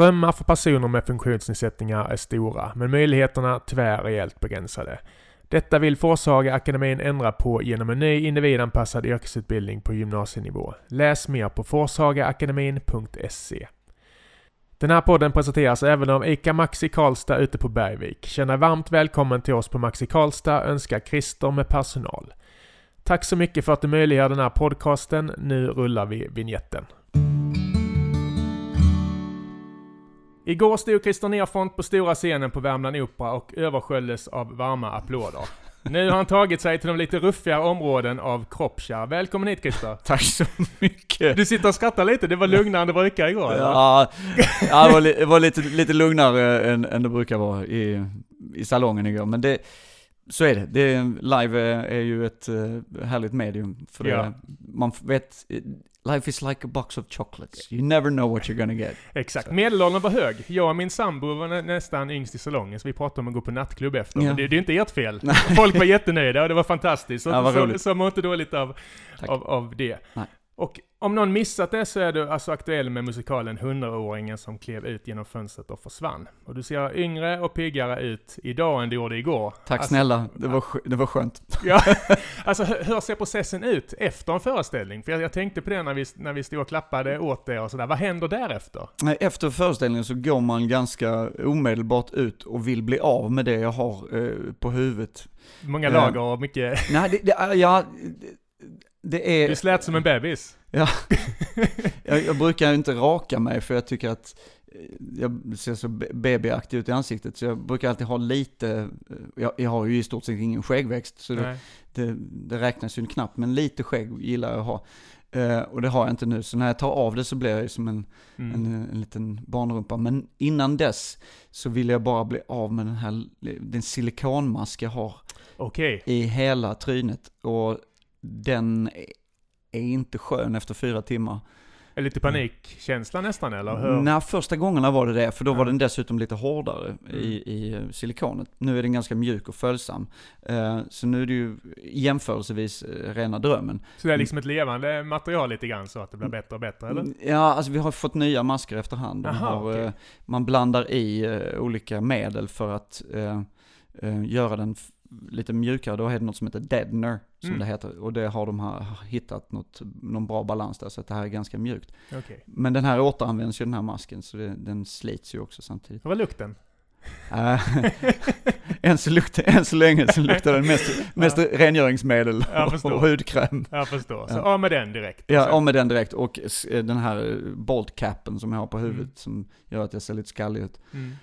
drömmar för personer med funktionsnedsättningar är stora, men möjligheterna tyvärr rejält begränsade. Detta vill Forshaga-akademin ändra på genom en ny individanpassad yrkesutbildning på gymnasienivå. Läs mer på forshagaakademin.se. Den här podden presenteras även av ICA Maxi Karlstad ute på Bergvik. Känn dig varmt välkommen till oss på Maxi Karlstad, önskar Christer med personal. Tack så mycket för att du möjliggör den här podcasten. Nu rullar vi vignetten. Igår stod Christer Nerfont på stora scenen på Värmland Opera och översköljdes av varma applåder. Nu har han tagit sig till de lite ruffigare områden av Kroppkärr. Välkommen hit Christer! Tack så mycket! Du sitter och skrattar lite, det var lugnare än det brukar igår eller? Ja, ja det var, li, det var lite, lite lugnare än, än det brukar vara i, i salongen igår, men det så är det. det live är ju ett uh, härligt medium. För det, ja. man vet, life is like a box of chocolates. You never know what you're gonna get. Exakt. Medelåldern var hög. Jag och min sambo var nä nästan yngst i salongen, så vi pratade om att gå på nattklubb efter. Ja. Men det, det är inte ert fel. Folk var jättenöjda och det var fantastiskt. Så, ja, så, så mår inte dåligt av, av, av det. Nej. Och om någon missat det så är du alltså aktuell med musikalen 100-åringen som klev ut genom fönstret och försvann. Och du ser yngre och piggare ut idag än du gjorde igår. Tack alltså, snälla, det var, det var skönt. Ja, alltså hur ser processen ut efter en föreställning? För jag, jag tänkte på det när vi, när vi stod och klappade åt det och sådär. Vad händer därefter? Efter föreställningen så går man ganska omedelbart ut och vill bli av med det jag har eh, på huvudet. Många lager och mycket... Nej, det, det, ja, det är... Du slät som en bebis. Ja. jag, jag brukar inte raka mig för jag tycker att eh, jag ser så babyaktig ut i ansiktet, så jag brukar alltid ha lite, eh, jag, jag har ju i stort sett ingen skäggväxt, så det, det, det, räknas ju knappt, men lite skägg gillar jag att ha. Uh, och det har jag inte nu, så när jag tar av det så blir jag ju som en, mm. en, en, liten barnrumpa. Men innan dess så vill jag bara bli av med den här, den silikonmask jag har. Okay. I hela trynet. Och den är inte skön efter fyra timmar. Lite panikkänsla nästan eller? Hur? Nej, första gångerna var det det, för då ja. var den dessutom lite hårdare mm. i, i eh, silikonet. Nu är den ganska mjuk och följsam. Uh, så nu är det ju jämförelsevis uh, rena drömmen. Så det är liksom ett levande material lite grann så att det blir bättre och bättre eller? Ja, alltså vi har fått nya masker efterhand. Aha, har, okay. man blandar i olika medel för att göra den lite mjukare, då är det något som heter deadener, som mm. det heter. Och det har de här, hittat något, någon bra balans där, så att det här är ganska mjukt. Okay. Men den här återanvänds ju, den här masken, så det, den slits ju också samtidigt. Vad var lukten? än, så luktar, än så länge så luktar den mest, mest ja. rengöringsmedel och, hudkräm. Jag förstår. Så ja. av med den direkt? Ja, av med den direkt. Och den här boltcapen som jag har på huvudet mm. som gör att jag ser lite skallig ut. Mm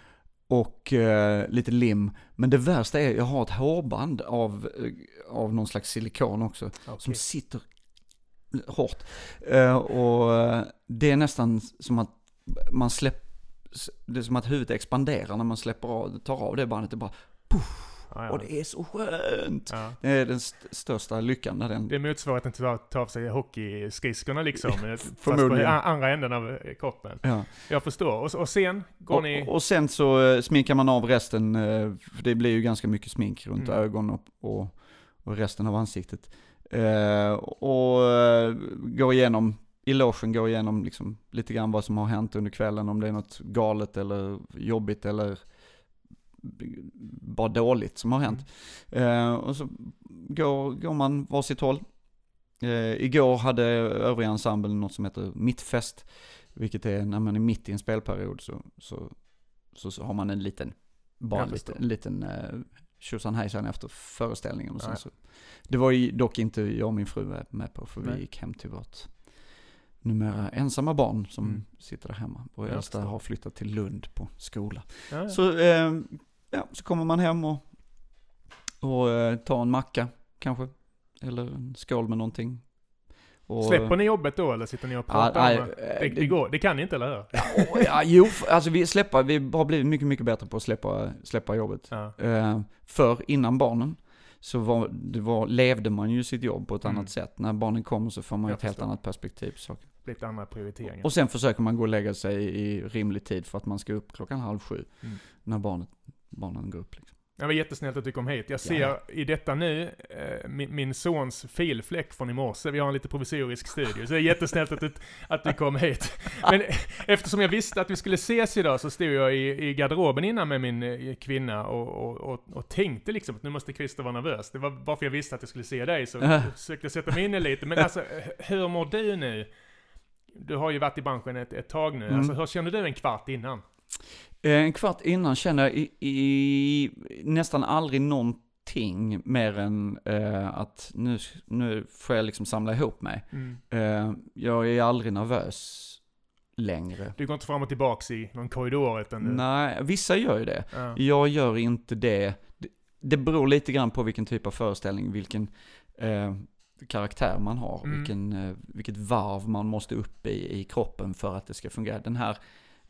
och eh, lite lim. Men det värsta är, jag har ett hårband av, eh, av någon slags silikon också, okay. som sitter hårt. Eh, och eh, det är nästan som att man släpper, det är som att huvudet expanderar när man släpper av, tar av det bandet, det bara puff, Ja, ja. Och det är så skönt! Ja. Det är den st största lyckan. När den... Det är motsvarigheten till att ta av sig hockeyskridskorna liksom. Förmodligen. Fast på andra änden av eh, kroppen. Ja. Jag förstår. Och, och sen går och, ni... Och sen så eh, sminkar man av resten, eh, för det blir ju ganska mycket smink runt mm. ögon och, och, och, resten av ansiktet. och går igenom i logen går igenom liksom lite grann vad som har hänt under kvällen, om det är något galet eller jobbigt eller bara dåligt som har hänt. Mm. Eh, och så går, går man varsitt håll. Eh, igår hade övriga ensemblen något som heter mittfest, vilket är när man är mitt i en spelperiod så, så, så, så har man en liten, bara en liten, en liten eh, tjosan hejsan efter föreställningen. Och sen så, det var ju dock inte jag och min fru med på, för Nej. vi gick hem till vårt numera ensamma barn som mm. sitter där hemma. Vår äldsta har flyttat till Lund på skola. Ja, ja. Så eh, ja, så kommer man hem och, och eh, tar en macka kanske. Eller en skål med någonting. Och, Släpper ni jobbet då eller sitter ni och pratar? Ja, det, det, går, det kan ni inte eller hur? Ja, jo, alltså vi släpper, vi har blivit mycket, mycket bättre på att släppa, släppa jobbet. Ja. Uh, för innan barnen så var, det var, levde man ju sitt jobb på ett mm. annat sätt. När barnen kommer så får man ett helt annat perspektiv på saker. Lite andra prioriteringar. Och sen försöker man gå och lägga sig i rimlig tid för att man ska upp klockan halv sju. Mm. När barnet barnen går upp. Liksom. Det var jättesnällt att du kom hit. Jag ser Ja. i detta nu eh, min, min sons filfläck från i morse. Vi har en lite provisorisk studio. Så det är jättesnällt att du, att du kom hit. Men eftersom jag visste att vi skulle ses idag så stod jag i, i garderoben innan med min eh, kvinna och, och, och, och tänkte liksom att nu måste Christer vara nervös. Det var bara för jag visste att jag skulle se dig så Ja. jag försökte sätta mig in i lite. Men alltså, hur mår du nu? Du har ju varit i branschen ett, ett tag nu. Mm. Alltså, hur kände du en kvart innan? Eh, En kvart innan känner jag i, i, nästan aldrig någonting mer än eh, att nu, nu får jag liksom samla ihop mig. Mm. Eh, jag är aldrig nervös längre. Du går inte fram och tillbaks i någon korridor utan du... Nej, vissa gör ju det. Ja. Jag gör inte det. Det- beror lite grann på vilken typ av föreställning, vilken eh, karaktär man har, Mm. vilken, eh, vilket varv man måste upp i, i kroppen för att det ska fungera. Den här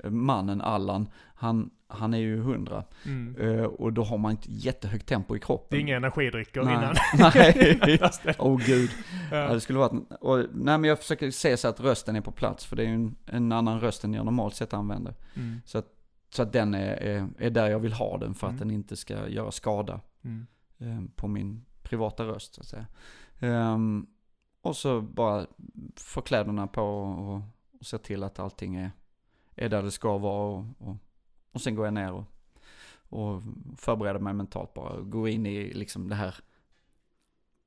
mannen, Allan, han, han är ju hundra. Mm. Eh, och då har man ett jättehögt tempo i kroppen. Det är inga energidrycker Nej. innan. Nej. Åh oh, gud. Ja, ja. det skulle vara, och, nej men jag försöker se så att rösten är på plats, för det är ju en, en annan röst än jag normalt sett använder. Mm. Så att, så att den är, är, är där jag vill ha den för att Mm. den inte ska göra skada eh, på min privata röst så att säga. Ehm, och så bara få kläderna på och, och se till att allting är, är där det ska vara och, och, och sen går jag ner och, och förbereder mig mentalt bara. Gå in i liksom det här,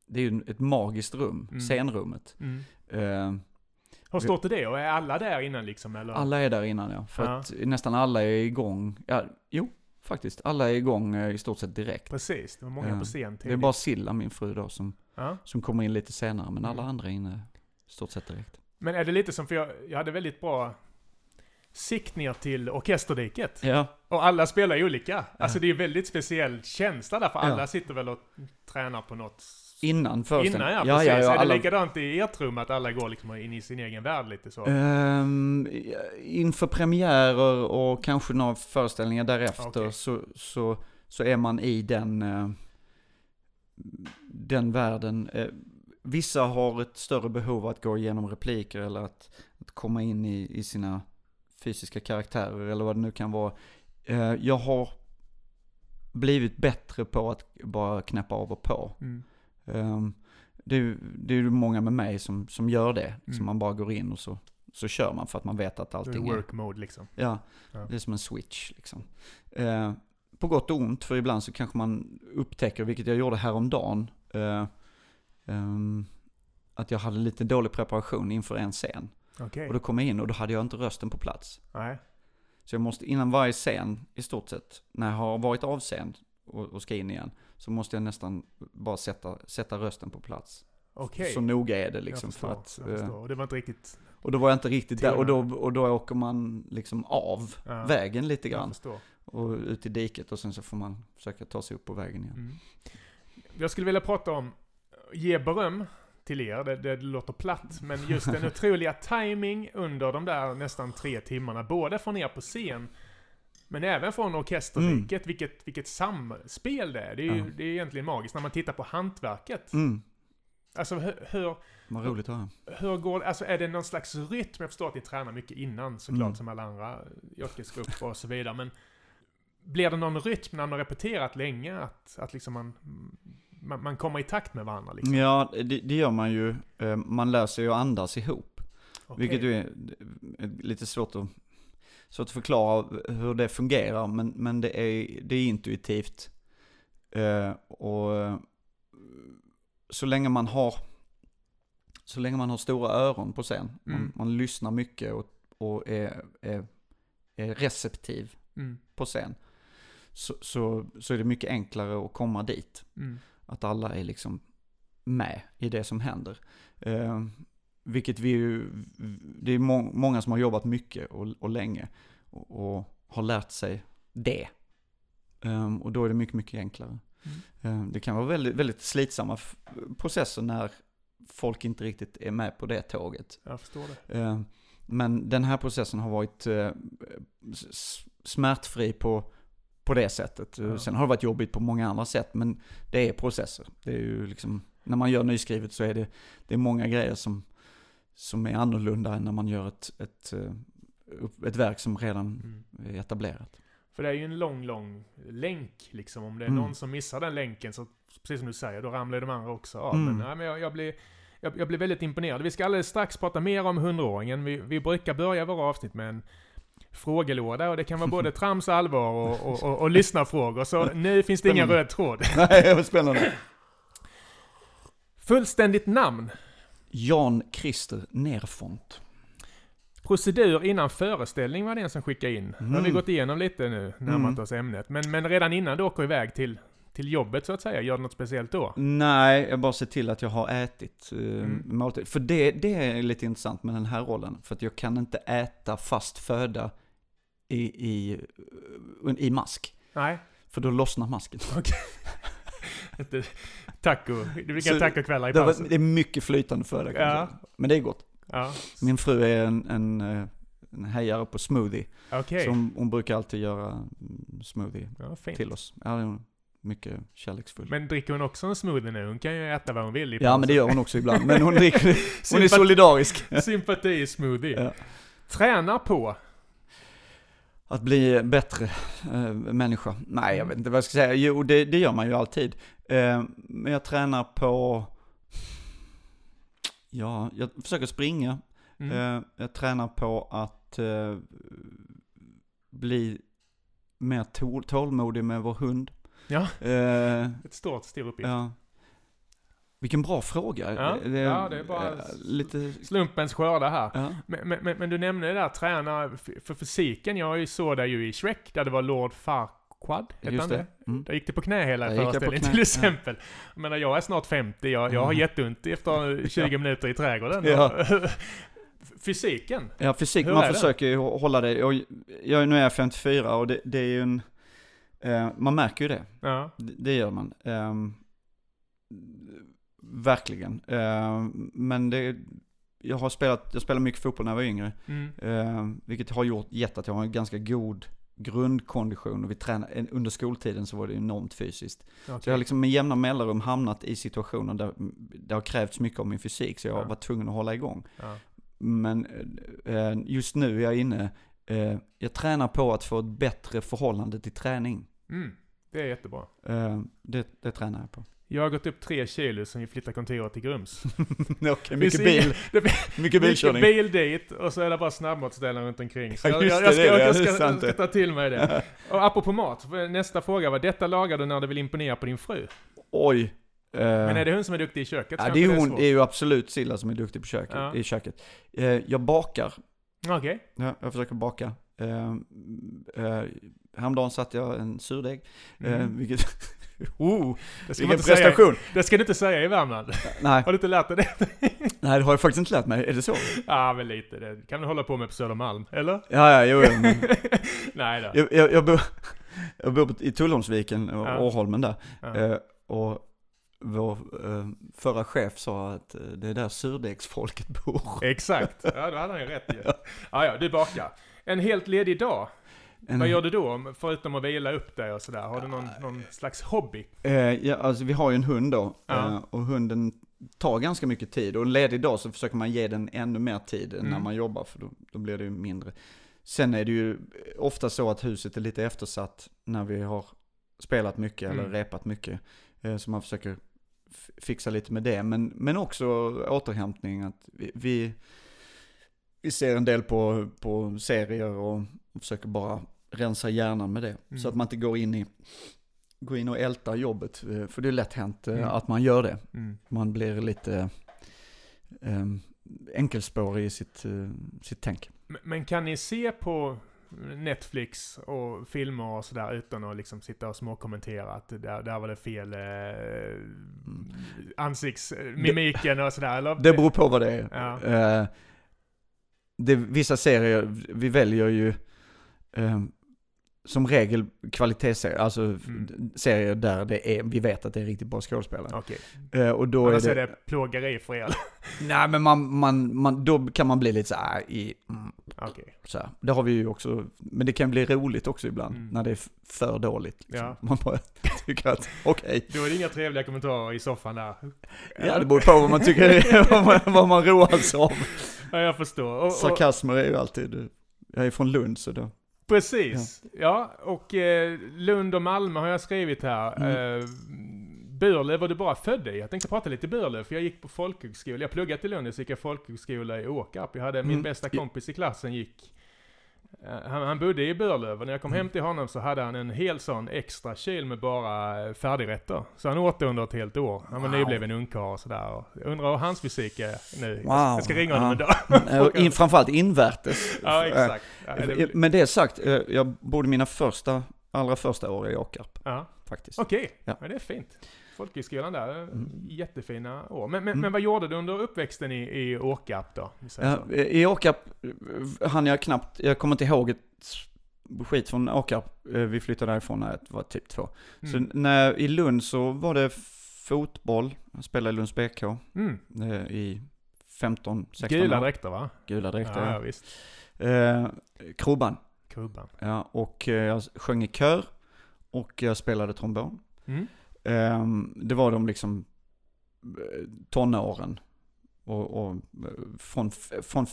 det är ju ett magiskt rum, Mm. scenrummet. Mm. Ehm, Hur stort är det? Och är alla där innan liksom? Eller? alla är där innan ja, för Ja. att nästan alla är igång, ja, jo faktiskt, alla är igång eh, i stort sett direkt. Precis, det var många Ja. på scen Det är bara Silla, min fru då, som, ja. som kommer in lite senare, men alla Mm. andra är inne i stort sett direkt. Men är det lite som, för jag, jag hade väldigt bra sikt ner till orkesterdiket. Ja, Och alla spelar ju olika. Alltså det är ju väldigt speciell känsla där, för Ja. alla sitter väl och tränar på något innan föreställningen. Innan ja, precis. ja, ja, är alla, det likadant i ert rum, att alla går liksom in i sin egen värld lite så? Ehm, inför premiärer och kanske några föreställningar därefter Okej. så, så, så är man i den, eh, den världen. Eh, vissa har ett större behov att gå igenom repliker eller att, att komma in i, i sina fysiska karaktärer eller vad det nu kan vara. Eh, jag har blivit bättre på att bara knäppa av och på. Mm. Ehm, det, är ju- det är ju många med mig som, som gör det. Som Mm. man bara går in och så, så kör man för att man vet att är det allting är... work mode liksom. Ja, Ja. det är som en switch liksom. Eh, på gott och ont, för ibland så kanske man upptäcker, vilket jag gjorde häromdagen, eh, ehm, att jag hade lite dålig preparation inför en scen. Okej. Och då kom jag in och då hade jag inte rösten på plats. Nej. Så jag måste, innan varje scen i stort sett, när jag har varit av scen och, och ska in igen, så måste jag nästan bara sätta, sätta rösten på plats. Okej. Så noga är det liksom förstår, för att... eh. Och det var inte riktigt... och då var jag inte riktigt där, och då, och då åker man liksom av Ja. vägen lite grann. Och ut i diket och sen så får man försöka ta sig upp på vägen igen. Mm. Jag skulle vilja prata om, ge beröm till er, det, det låter platt, men just den otroliga timing under de där nästan tre timmarna, både från er på scen, men även från orkesterriket, vilket, vilket samspel det är. Det är, ju, Mm. Ja. det är egentligen magiskt när man tittar på hantverket. Mm, Alltså hur, hur, vad roligt att höra. hur går Alltså är det någon slags rytm? Jag förstår att ni tränar mycket innan såklart, Mm. som alla andra yrkesgrupper och så vidare, men blir det någon rytm när man har repeterat länge? Att, att liksom man, man, man kommer i takt med varandra liksom? Ja, det, det gör man ju. Eh, Man lär sig att andas ihop. Okej. Vilket ju är är lite svårt att, svårt att förklara hur det fungerar. Men, men det, är, det är intuitivt. Eh, Och eh, så länge man har så länge man har stora öron på scen, man, Mm. man lyssnar mycket och, och är, är, är receptiv Mm, på scen, så, så, så är det mycket enklare att komma dit. mm, Att alla är liksom med i det som händer. Eh, vilket vi ju, det är må, många som har jobbat mycket och, och länge och, och har lärt sig det. Eh, och då är det mycket, mycket enklare. Mm. Eh, det kan vara väldigt, väldigt slitsamma processer när folk inte riktigt är med på det tåget. jag förstår det. Eh, Men den här processen har varit eh, smärtfri på, på det sättet. Ja. Sen har det varit jobbigt på många andra sätt, men det är processer. Det är ju liksom, när man gör nyskrivet så är det, det är många grejer som, som är annorlunda än när man gör ett, ett, eh, ett verk som redan Mm. är etablerat. För det är ju en lång, lång länk liksom. Om det är Mm. någon som missar den länken så, precis som du säger, då ramlar de andra också av. Mm. Men, nej, men jag, jag blir jag, jag blir väldigt imponerad. Vi ska alldeles strax prata mer om hundraåringen. Vi, vi brukar börja våra avsnitt med en frågelåda och det kan vara både trams, allvar och, och, och, och lyssnarfrågor. Så nu finns det ingen Spännande. röd tråd. Nej, vad spännande. Fullständigt namn. Jan Christer Nerfont. Procedur innan föreställning var det en som skickade in. Nu har vi Mm. gått igenom lite nu, närmat Mm. oss ämnet. Men, men redan innan du åker iväg till, till jobbet så att säga, gör du något speciellt då? Nej, jag bara ser till att jag har ätit eh, Mm. måltid. För det, det är lite intressant med den här rollen. För att jag kan inte äta fast föda i, i, i mask. Nej? För då lossnar masken. Inte taco. Det inga tacokvällar i pausen. det är mycket flytande föda Ja. Men det är gott. Ja, Min fru är en, en, eh, en hejare på smoothie. okej. Så hon, hon brukar alltid göra mm, smoothie Ja, till oss. Ja, mycket kärleksfull. Men dricker hon också en smoothie nu? Hon kan ju äta vad hon vill i ja, men det gör hon också ibland. Men hon, dricker, hon är solidarisk. Sympati-smoothie. Ja. Tränar på. Att bli bättre eh, människa? Nej, jag vet inte vad jag ska säga. Jo, det, det gör man ju alltid. Eh, men jag tränar på... Ja, jag försöker springa. Mm. Eh, jag tränar på att bli mer tål, tålmodig med vår hund. Ja. Eh, Ett stort, stor uppgift. ja. Vilken bra fråga. Ja, ja, det är bara- eh, Lite... Slumpens skörda här. Ja. Men, men, men, men du nämnde det där, träna för fysiken. Jag såg dig ju i Shrek, där det var Lord hette han Just det? det. Mm. Där gick det på knä hela jag föreställningen till ja. exempel. Jag menar, jag är snart 50, jag, jag har Ja. jätteont efter 20 minuter i trädgården. Ja. Fysiken? Ja, fysik, Hur man det? försöker ju hålla det. Och jag, nu är jag 54 och det, det är ju en... Eh, man märker ju det. Ja. Det, gör man. Ehm, verkligen. Ehm, men det... Jag har spelat, jag spelade mycket fotboll när jag var yngre. Mm. Ehm, vilket har gjort, gett att jag har en ganska god grundkondition. Och vi tränar, under skoltiden så var det enormt fysiskt. Så jag har liksom med jämna mellanrum hamnat i situationer där det har krävts mycket av min fysik. Så jag Ja. varit tvungen att hålla igång. Ja. Men eh, just nu är jag inne, eh, jag tränar på att få ett bättre förhållande till träning. Mm. Det är jättebra. Eh, det, det tränar jag på. Jag har gått upp tre kilo sen vi flyttade kontoret till Grums. Okej, Finns mycket bil, mycket Mycket bilkörning. bil dit och så är det bara snabbmatsställen runt omkring. Så Ja, jag, just jag, jag, ska, det jag, ska, jag ska det. ta till mig det. Och apropå mat, nästa fråga var detta lagar du när du vill imponera på din fru? Oj. eh, Men är det hon som är duktig i köket? ja, det är hon, det är ju absolut Silla som är duktig på köket, Ja. i köket. Eh, jag bakar, Okej. ja, jag försöker baka. Eh, häromdagen satte jag en surdeg, eh, Mm. vilket, oh, Det ska, vilken inte säga, prestation. det ska du inte säga i Värmland. Nej, Har du inte lärt dig det? nej, det har jag faktiskt inte lärt mig, är det så? Ja, väl lite. Det kan du hålla på med på Södermalm, eller? Ja, ja, jo, men- Nej då. Jag, jag, jag, bor, jag bor i Tullholmsviken, och Ja. Årholmen där. Ja. Eh, och vår eh, förra chef sa att eh, det är där surdegsfolket bor. Exakt. Ja, då hade han ju rätt ju. Ja, ja, du bakar. En helt ledig dag. En- Vad gör du då? Förutom att vila upp dig och sådär. Har du någon, någon slags hobby? Eh, ja, alltså vi har ju en hund då. Ja. Eh, och hunden tar ganska mycket tid. Och en ledig dag så försöker man ge den ännu mer tid än när Mm. man jobbar. För då, då blir det ju mindre. Sen är det ju ofta så att huset är lite eftersatt när vi har spelat mycket eller Mm. repat mycket. Eh, så man försöker fixa lite med det. Men, men också återhämtning. Att vi, vi, vi ser en del på, på serier och försöker bara rensa hjärnan med det. Mm. Så att man inte går in i gå in och älta jobbet. eh, För det är lätt hänt eh, Mm. att man gör det. Mm. Man blir lite eh, enkelspårig i sitt, eh, sitt tänk. Men- kan ni se på Netflix och filmer och sådär utan att liksom sitta och småkommentera att där, där var det fel eh, ansiktsmimiken och sådär eller? Det beror på vad det är. Ja. Eh, det, vissa serier, vi väljer ju eh, som regel kvalitetsserier, alltså Mm. serier där det är, vi vet att det är riktigt bra skådespelare. Okej. Eh, och då är Annars det, är det plågeri för er. nej men man, man, man, då kan man bli lite så här i, mm, Okej. så här. Det har vi ju också, men det kan bli roligt också ibland, Mm. när det är för dåligt. Liksom. Ja. Man bara tycker att, okej, Då är det inga trevliga kommentarer i soffan där. ja det beror på vad man tycker, vad man, vad man roas av. Ja, jag förstår. Och, och, Sarkasmer är ju alltid, jag är från Lund så då Precis. Ja, och eh, Lund och Malmö har jag skrivit här. Mm. Eh, Burlöv var du bara född i. Jag tänkte prata lite Burlöv, för jag gick på folkhögskola. Jag pluggade i Lund, så gick jag folkhögskola i Åkarp. Jag hade min Mm. bästa kompis i klassen gick han, han bodde i Burlöv och när jag kom hem Mm. till honom så hade han en hel sån extra kyl med bara eh, färdigrätter. Så han åt det under ett helt år. Han var Wow. nybliven ungkarl och sådär. Jag undrar hur hans fysik är nu. Wow. Jag ska ringa honom Ja. en dag. Eh, in, framförallt invärtes. ja, exakt. Ja, Eh, det, Med det sagt, eh, jag bodde mina första, allra första år i Åkarp, ja. faktiskt. Okej, Ja. ja. det är fint. Folkhögskolan där, Mm. jättefina år. Men, men, Mm. men vad gjorde du under uppväxten i, i Åkarp då? Ja, så. eh, I Åkarp eh, hann jag knappt, jag kommer inte ihåg ett skit från Åkarp. Eh, Vi flyttade därifrån när jag var typ två. Så Mm. när, i Lund så var det fotboll, jag spelade i Lunds BK Mm. i 15, 16 Gula år. dräkter va? Gula dräkter, ja, ja. visst. Eh, krubban, Krubban. ja. Och jag sjöng i kör och jag spelade trombon. Mm. Ehm, det var de liksom eh, tonåren. Och, och eh, från, från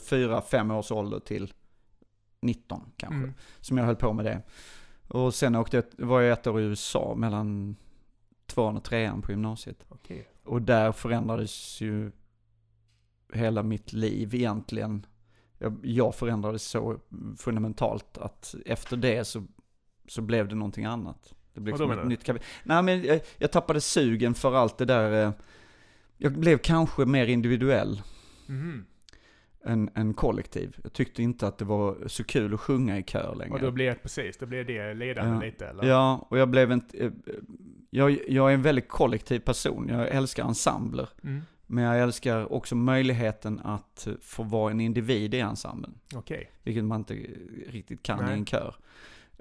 fyra, fem års ålder till 19 kanske. Mm. Som jag höll på med det. Och sen åkte jag, var jag ett år i USA mellan tvåan och trean på gymnasiet. Okej. Och där förändrades ju hela mitt liv egentligen. Jag, jag förändrades så fundamentalt att efter det så, så blev det någonting annat. Det blev liksom ett nytt kapitel. Nej men jag, jag tappade sugen för allt det där. eh, Jag blev kanske mer individuell Mhm. än, än kollektiv. Jag tyckte inte att det var så kul att sjunga i kör längre. Och då blir precis, då blir det ledande Ja. lite eller? Ja, och jag blev inte... eh, Jag, jag är en väldigt kollektiv person. Jag älskar ensembler. Mm. Men jag älskar också möjligheten att få vara en individ i ensemblen. Okej. Vilket man inte riktigt kan Nej. i en kör.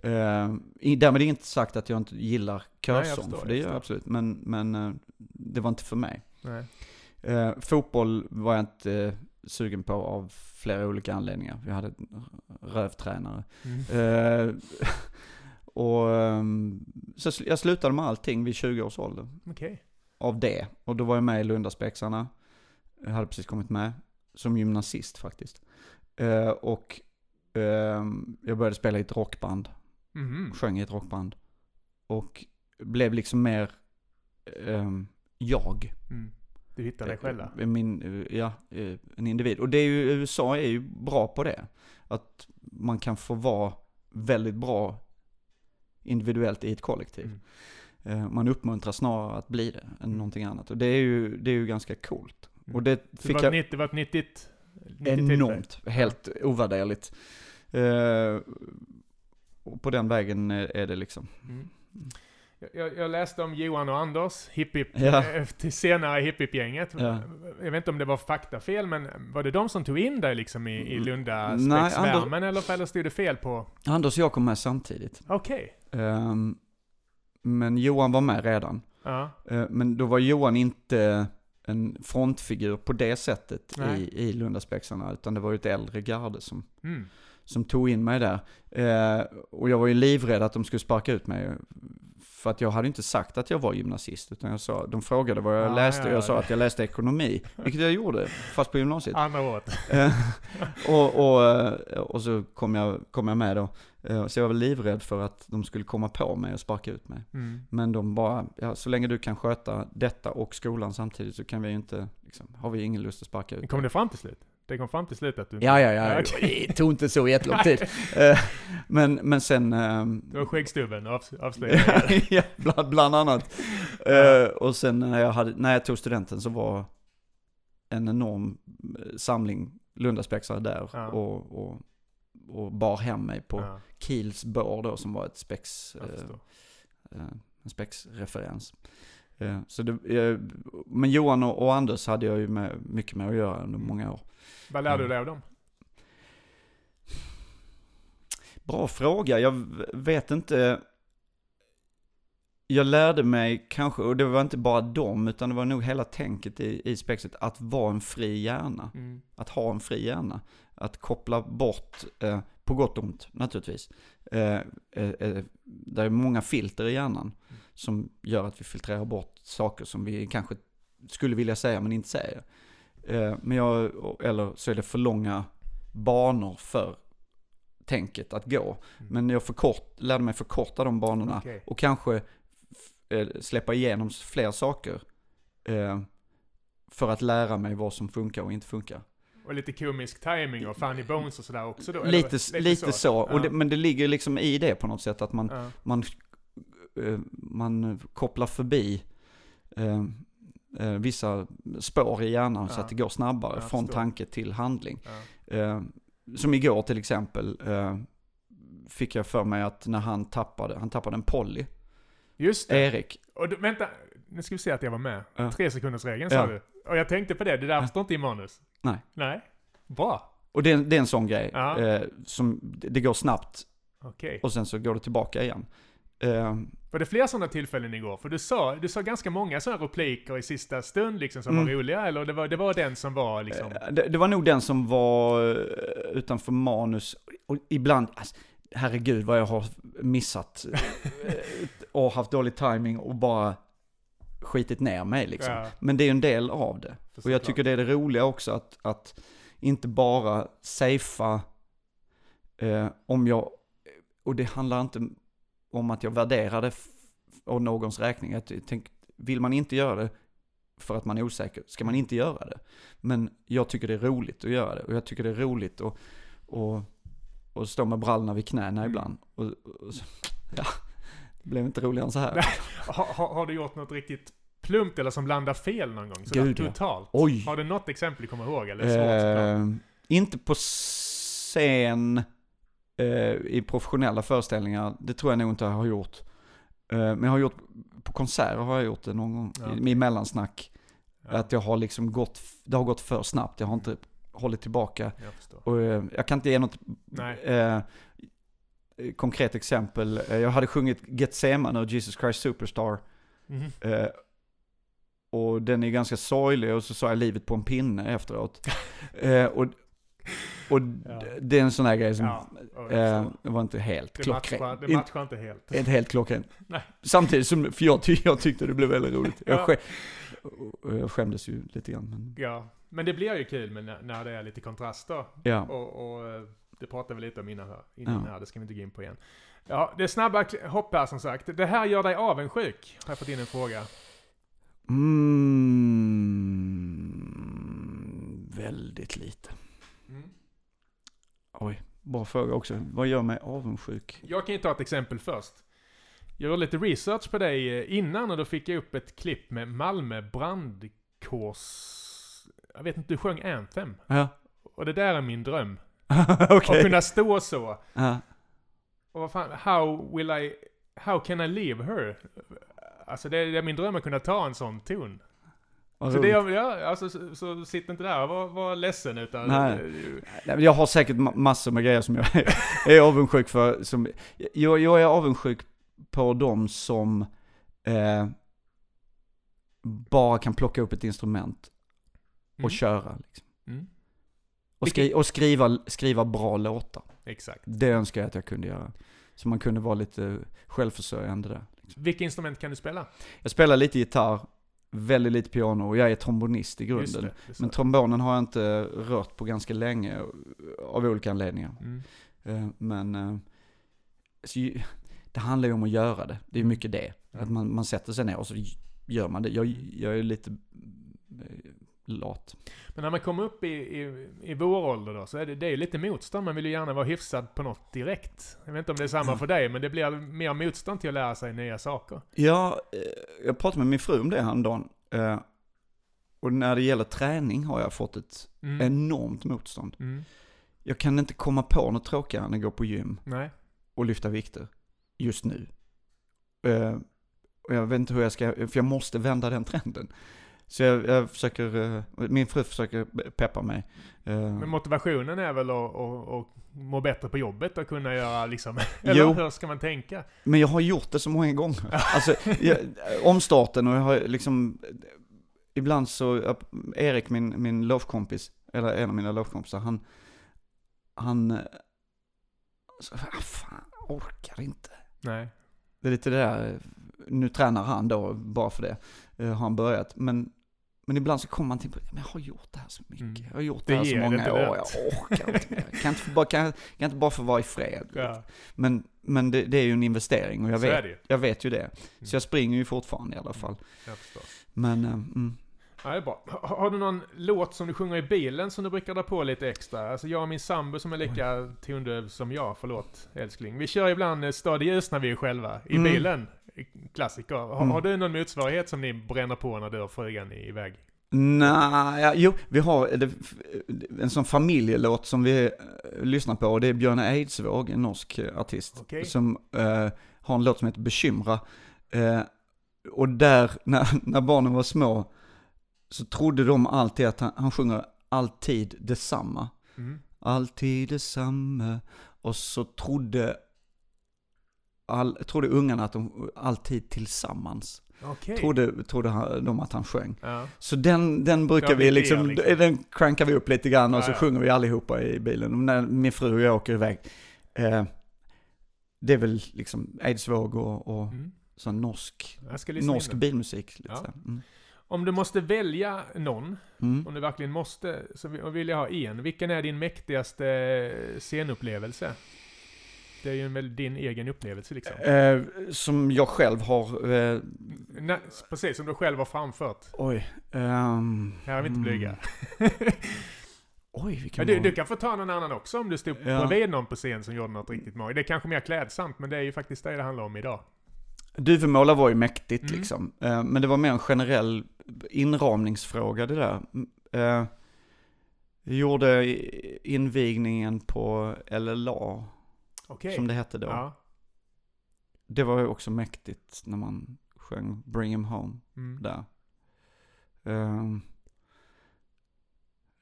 Uh, därmed inte sagt att jag inte gillar jag körsång, förstår, för jag det gör jag absolut. Men, men eh, det var inte för mig. Nej. Eh, fotboll var jag inte eh, sugen på av flera olika anledningar. Vi hade rövtränare. Mm. Eh, och ehm, så jag slutade med allting vid 20 års ålder. Okej. Av det. Och då var jag med i Lundaspexarna. Jag hade precis kommit med. Som gymnasist faktiskt. Eh, och ehm, jag började spela i ett rockband. Mhm. Sjöng i ett rockband. Och blev liksom mer ehm, jag. Mm. Du hittar dig själva? Eh, Min, eh, ja, eh, en individ. Och det är ju, USA är ju bra på det. Att man kan få vara väldigt bra individuellt i ett kollektiv. Mm. Eh, Man uppmuntrar snarare att bli det än Mm. någonting annat. Och det är ju, det är ju ganska coolt. Mm. Och det Så det fick var, jag det var ett nyttigt, nyttigt enormt, helt ovärderligt. Eh, Och på den vägen är det liksom. Mm. Jag- Jag, läste om Johan och Anders, hipp hipp, Ja. eh, senare hipp hipp gänget Ja. Jag vet inte om det var faktafel, men var det de som tog in dig liksom i, i Lunda Mm. Nej, spexvärmen eller, eller stod det fel på? Anders och jag kom med samtidigt. Okej. Ehm, Men Johan var med redan. Ja. Eh, Men då var Johan inte en frontfigur på det sättet Nej. i, i Lundaspexarna, utan det var ju ett äldre garde som, Mm. Som tog in mig där. Eh, och jag var ju livrädd att de skulle sparka ut mig. För att jag hade inte sagt att jag var gymnasist, utan jag sa, de frågade vad jag Ah, läste ja, och jag ja. sa att jag läste ekonomi, vilket jag gjorde, fast på gymnasiet. Andra året. Eh, och, och, eh, och så kom jag, kom jag med då. Eh, Så jag var livrädd för att de skulle komma på mig och sparka ut mig. Mm. Men de bara, ja, så länge du kan sköta detta och skolan samtidigt så kan vi inte, liksom, har vi ingen lust att sparka ut Kom dig. det fram till slut? Det kom fram till slut att du Ja, ja, ja. Ja. Det tog inte så jättelång tid. Eh, men, men sen... ehm, Det var skäggstubben av, avslöjade. ja, bland, bland annat. Eh, och sen när jag, hade, när jag tog studenten så var en enorm eh, samling Lundaspexare där Ja. och, och, och bar hem mig på Ja, Kiels bår då som var ett spex, eh, en spexreferens. Eh, så det, eh, men Johan och, Anders hade jag ju med, mycket med att göra under Mm. många år. Vad lärde du dig av dem? Bra fråga, jag vet inte. Jag lärde mig kanske, och det var inte bara dem, utan det var nog hela tänket i, i spexet, att vara en fri hjärna. Mm. Att ha en fri hjärna. Att koppla bort, eh, på gott och ont naturligtvis. Eh, eh, eh, det är många filter i hjärnan som gör att vi filtrerar bort saker som vi kanske skulle vilja säga men inte säger. Eh, men jag, eller så är det för långa banor för tänket att gå. Mm. Men jag förkort, lärde mig förkorta de banorna Okej. och kanske eh, släppa igenom fler saker. Eh, för att lära mig vad som funkar och inte funkar. Och lite komisk timing och funny bones och sådär också då? eller? Lite, lite, så. Och Ja. det, men det ligger liksom i det på något sätt att man, Ja. man, man kopplar förbi eh, eh, vissa spår i hjärnan så Ja. att det går snabbare Jag från tanke till handling. Ja. Eh, som igår till exempel, eh, fick jag för mig att när han tappade, han tappade en Polly, Just det. Erik. Och du, vänta, nu ska vi se att jag var med. Ja. Tre sekunders regeln sa Ja. du. Och jag tänkte på det, det där Ja. står inte i manus. Nej. Nej. Bra. Och det, är- det är en sån grej, Ja. eh, som, det går snabbt Okej. och sen så går det tillbaka igen. Eh, Var det fler sådana tillfällen igår? För du sa, du sa ganska många sådana repliker i sista stund liksom som Mm. var roliga, eller det var, det var den som var liksom... Eh, Det, det var nog den som var eh, utanför manus. Och ibland, alltså, herregud vad jag har missat. eh, och haft dålig timing och bara skitit ner mig liksom. Ja, Men det är ju en del av det. för Och jag tycker det är det roliga också att, att inte bara safea eh, om jag, och det handlar inte om att jag värderar det av någons räkning. Jag tänk, vill man inte göra det för att man är osäker, ska man inte göra det. Men jag tycker det är roligt att göra det. Och jag tycker det är roligt att, att, att stå med brallorna vid knäna Mm. ibland. Och, och, ja, det blev inte roligare än så här. Har, har, du gjort något riktigt plumpt eller som landar fel någon gång? Sådär Gud, totalt? Oj. Har du något exempel du kommer ihåg? Eller svårt? Eh, inte på scen i professionella föreställningar, det tror jag nog inte jag har gjort. Eh, men jag har gjort, på konserter har jag gjort det någon gång, Ja. i, i mellansnack. Ja, Att jag har liksom gått, det har gått för snabbt, jag har inte hållit tillbaka. jag. Och eh, jag kan inte ge något eh, konkret exempel. Eh, Jag hade sjungit Getsemane och Jesus Christ Superstar. Mhm. Eh, och den är ganska sorglig och så sa jag livet på en pinne efteråt. eh, och och Ja. det är en sån här grej som Ja, eh, var inte helt det, klockren. matchar, det matchar inte helt. Inte helt klockren. Nej. Samtidigt som, för jag, ty jag tyckte det blev väldigt roligt. Jag, Ja. jag skämdes ju lite grann. Men, Ja, men det blir ju kul med när, det är lite kontraster. ja. Och, och eh, det pratade vi lite om innan här, innan Ja. här, det ska vi inte gå in på igen. Ja, det är snabba hopp här som sagt. Det här gör dig avundsjuk, har jag fått in en fråga. Mm, väldigt lite. Mm. Oj, bra fråga också. Vad gör mig avundsjuk? Jag kan ju ta ett exempel först. Jag gjorde lite research på dig eh, innan och då fick jag upp ett klipp med Malmö brandkårs... Jag vet inte, du sjöng Anthem. Ja, Och det där är min dröm. okej. Att kunna stå så. Ja. Och vad fan, how will I... How can I leave her? Alltså det, det är min dröm att kunna ta en sån ton. Så det, ja, alltså, så, så sitt inte där och var, var ledsen utan... Nej. men Jag har säkert ma- massor med grejer som jag är avundsjuk för. Som, jag, jag är avundsjuk på de som eh, bara kan plocka upp ett instrument och Mm. köra. Liksom. Mm. Och, skri, och skriva, skriva bra låtar. Exakt. Det önskar jag att jag kunde göra. Så man kunde vara lite självförsörjande där. Vilka instrument kan du spela? Jag spelar lite gitarr, väldigt lite piano och jag är trombonist i Just grunden. det, det sa Men du. trombonen har jag inte rört på ganska länge av olika anledningar. mm. Eh, Men eh, så, det handlar ju om att göra det. Det är mycket det. Ja. Att man, man sätter sig ner och så gör man det. Jag, jag är lite lat. Men när man kommer upp i, i, i vår ålder då, så är det, det är lite motstånd. Man vill ju gärna vara hyfsad på något direkt. Jag vet inte om det är samma för dig, men det blir mer motstånd till att lära sig nya saker. Ja, eh, jag pratade med min fru om det häromdagen. Eh, Och när det gäller träning har jag fått ett Mm. enormt motstånd. Mm. Jag kan inte komma på något tråkigare än att gå på gym Nej. och lyfta vikter just nu. Eh, Och jag vet inte hur jag ska, för jag måste vända den trenden. Så jag, jag försöker, eh, min fru försöker peppa mig. Eh, Men motivationen är väl att, att, att må bättre på jobbet och kunna göra liksom... Eller Jo. hur ska man tänka? Men jag har gjort det så många gånger. Alltså, jag, omstarten och jag har liksom, ibland så, Erik, min, min logekompis, eller en av mina logekompisar, han, han, så, ah, fan, orkar inte. Nej. Det är lite det där, nu tränar han då, bara för det, eh, har han börjat. Men men ibland så kommer man till, men jag har gjort det här så mycket. Mm. Jag har gjort Det det här så många år, rätt. jag orkar inte mer. Kan inte, bara, kan, kan inte bara få vara i fred. Ja, Men, men det, det är ju en investering och jag så vet, jag vet ju det. Så jag springer ju fortfarande i alla fall. Jag förstår. Men, eh, mm. Ja, det är bra. Ha- Har du någon låt som du sjunger i bilen som du brukar dra på lite extra? Alltså jag och min sambo som är lika tondöv som jag, förlåt älskling. Vi kör ibland eh, Stad i ljus när vi är själva, i Mm. bilen. Klassiker. Har, Mm. har du någon motsvarighet som ni bränner på när du och frugan är iväg? Nej, ja, jo, vi har det, en sån familjelåt som vi eh, lyssnar på och det är Björn Eidsvåg, en norsk eh, artist. Okej. Som eh, har en låt som heter Bekymra. Eh, och där, när, när barnen var små, så trodde de alltid att han, han sjunger alltid detsamma. Mm. Alltid detsamma. Och så trodde, all, trodde ungarna att de alltid tillsammans. Okej. Trodde, trodde han, de att han sjöng. Ja. Så den, den brukar Ja, vi liksom, liksom. den crankar vi upp lite grann och Ja, så sjunger vi allihopa i bilen. Och när min fru och jag åker iväg. Eh, det är väl liksom Eidsvåg och, och Mm. sån norsk, norsk bilmusik. Lite här. mm. Om du måste välja någon, Mm. om du verkligen måste, så vi- vill jag ha en. Vilken är din mäktigaste scenupplevelse? Det är ju väl din egen upplevelse liksom. Eh, som jag själv har, eh, Nej, precis, som du själv har framfört. oj. ehm, Här är vi inte mm. blyga. Oj, vilken Men du, du kan få ta någon annan också om du stod Ja. bredvid någon på scen som gjorde något riktigt magiskt. Det är kanske mer klädsamt, men det är ju faktiskt det det handlar om idag. Duvemåla var ju mäktigt Mm. liksom. Eh, men det var mer en generell inramningsfråga det där. Eh, gjorde invigningen på LLA, Okej. som det hette då. Ja. Det var ju också mäktigt när man sjöng Bring Him Home Mm. där. Um,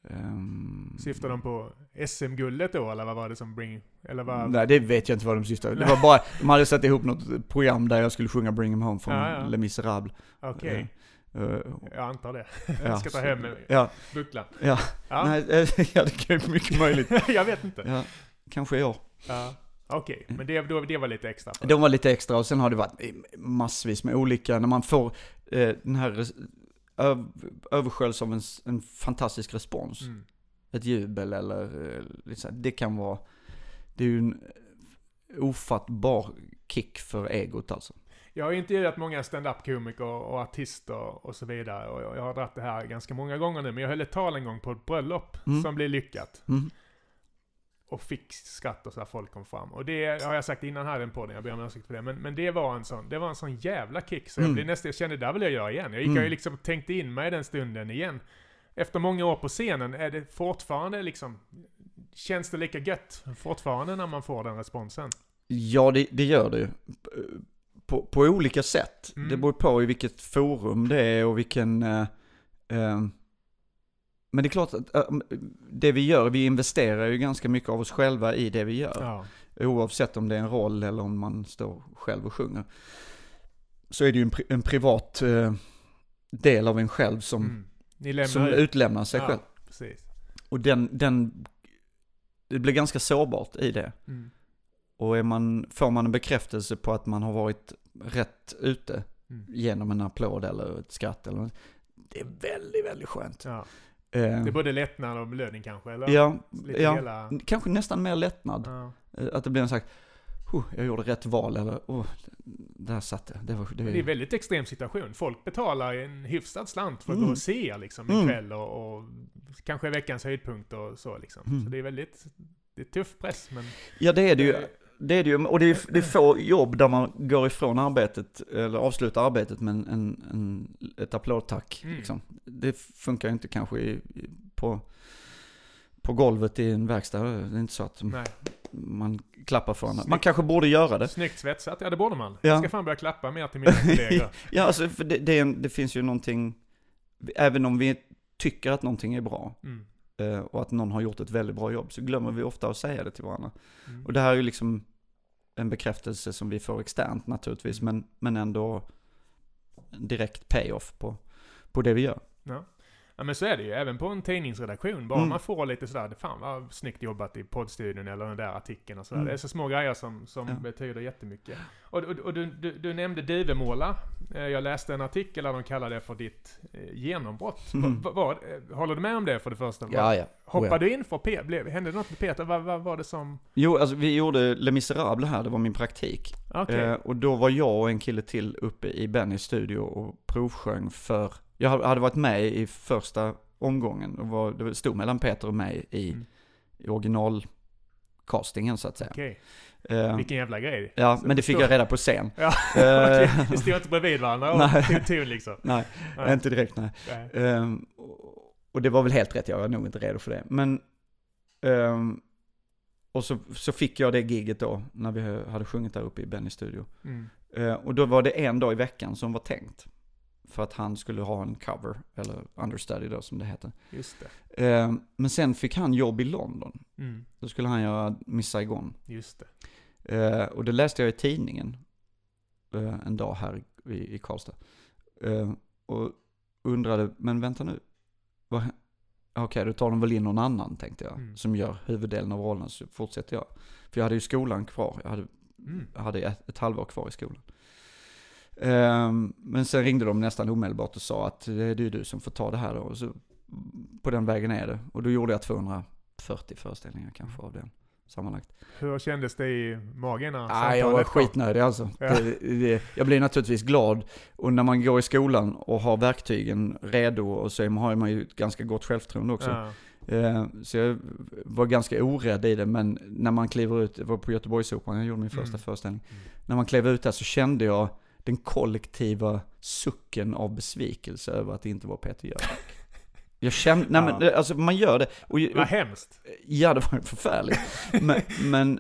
um, Syftar de på SM-guldet då, eller vad var det som bring... Eller vad... Nej, det vet jag inte vad de syftade Det var bara, de hade satt ihop något program där jag skulle sjunga Bring Him Home från Ja, ja. Les Misérables. Okej. Eh, Jag antar det. ja, Jag ska ta hem Ja, bucklan. ja. Ja. Nej, eh, ja, det ju mycket möjligt. jag vet inte. Ja, kanske i år. Ja. Okej, men det, då, det var lite extra. för- De var lite extra och sen har det varit massvis med olika, när man får eh, den här res- ö- översköljs av en, en fantastisk respons. Mm. Ett jubel eller här, det kan vara, det är ju en ofattbar kick för egot alltså. Jag har intervjuat många stand-up-komiker och artister och så vidare. Och jag har dragit det här ganska många gånger nu. Men jag höll ett tal en gång på ett bröllop Mm. som blev lyckat. Mm. Och fick skratt och så här folk kom fram. Och det har jag sagt innan här i den podden, jag ber om ursäkt för det. Men, men det var en sån, det var en sån jävla kick. Så jag Mm. blev nästan, jag kände där vill jag göra igen. Jag gick Mm. ju liksom och tänkte in mig i den stunden igen. Efter många år på scenen, är det fortfarande liksom, känns det lika gött fortfarande när man får den responsen? Ja, det, det gör det ju. På, på olika sätt. Mm. Det beror på i vilket forum det är och vilken... Eh, eh, men det är klart att eh, det vi gör, vi investerar ju ganska mycket av oss själva i det vi gör. Ja. Oavsett om det är en roll eller om man står själv och sjunger. Så är det ju en, pri- en privat eh, del av en själv som, Mm. Som ut. utlämnar sig ja, själv. Precis. Och den, den, det blir ganska sårbart i det. Mm. Och är man, får man en bekräftelse på att man har varit rätt ute Mm. genom en applåd eller ett skratt eller något, det är väldigt, väldigt skönt. Ja. Eh, Det är både lättnad och belöning kanske, eller? ja, Lite ja. hela... kanske nästan mer lättnad. Ja. Eh, Att det blir en "Huh, jag gjorde rätt val eller, oh, där satt det. Det var, det, det är en väldigt extrem situation. Folk betalar en hyfsad slant för att Mm. gå och se liksom en Mm. kväll och, och kanske veckans höjdpunkt och så liksom. Mm. Så det är väldigt, det är tuff press men... ja det är det ju. Det är det ju, och det är, det är få jobb där man går ifrån arbetet, eller avslutar arbetet med en, en, en, ett applådtack. Mm. Liksom. Det funkar ju inte kanske i, på, på golvet i en verkstad. Det är inte så att Nej. man klappar för varandra. Man kanske borde göra det. Snyggt svetsat, ja det borde man. Ja. Jag ska fan börja klappa mer till mina kollegor. Ja, alltså för det, det, en, det finns ju någonting, även om vi tycker att någonting är bra Mm. Eh, och att någon har gjort ett väldigt bra jobb så glömmer vi ofta att säga det till varandra. Mm. Och det här är ju liksom en bekräftelse som vi får externt naturligtvis, men, men ändå direkt payoff på, på det vi gör. Ja. Ja men så är det ju, även på en tidningsredaktion. Bara Mm. man får lite sådär, fan vad snyggt jobbat i poddstudion eller den där artikeln och sådär. Mm. Det är så små grejer som, som Ja. betyder jättemycket. Och, och, och du, du, du nämnde Duvemåla. Eh, Jag läste en artikel där de kallade det för ditt eh, genombrott. Mm. Vad, vad, eh, håller du med om det för det första? Ja, ja. Hoppade Oh, du in för Peter? Blev, hände det något med Peter? Vad, vad var det som... Jo, alltså vi gjorde Les Misérables här, det var min praktik. Okej. Eh, och då var jag och en kille till uppe i Bennys studio och provsjöng för, jag hade varit med i första omgången och var, det stod mellan Peter och mig i, Mm. i originalcastingen så att säga. Okej. Eh, Vilken jävla grej. ja, Så men det fick förstår- jag reda på sen. Ja, Eh, okej. Vi stod inte bredvid varandra och tog ton liksom. nej, Nej. inte direkt nej. Nej. Ehm, och- det var väl helt rätt, jag var nog inte redo för det. Men, ehm, och så, så fick jag det giget då, när vi hade sjungit där uppe i Bennys studio. Mm. Eh, och då var det en dag i veckan som var tänkt. För att han skulle ha en cover, eller understudy då som det heter. Just det. Eh, men sen fick han jobb i London. Mm. Då skulle han göra Miss Saigon. Just det. Eh, och det läste jag i tidningen eh, en dag här i, i Karlstad. Eh, och undrade, men vänta nu. vad Okej, då tar de väl in någon annan tänkte jag. Mm. Som gör huvuddelen av rollen, så fortsätter jag. För jag hade ju skolan kvar. Jag hade Mm. jag hade ett, ett halvår kvar i skolan. Ehm, men sen ringde de nästan omedelbart och sa att det är du, som får ta det här då. Och så, på den vägen är det. Och då gjorde jag 240 föreställningar kanske av den sammanlagt. Hur kändes det i magen när Nej, jag var skitnödig alltså. Ja. Det, det, jag blir naturligtvis glad. Och när man går i skolan och har verktygen redo och så har man ju ett ganska gott självförtroende också. Ja. Eh, Så jag var ganska orädd i det, men när man kliver ut, det var på Göteborgsoperan jag gjorde min första Mm. föreställning. Mm. När man klev ut där så kände jag den kollektiva sucken av besvikelse över att det inte var Peter Jöback. Jag kände, nej men det- alltså man gör det. Och, Vad hemskt. ja det var ju förfärligt. Men, men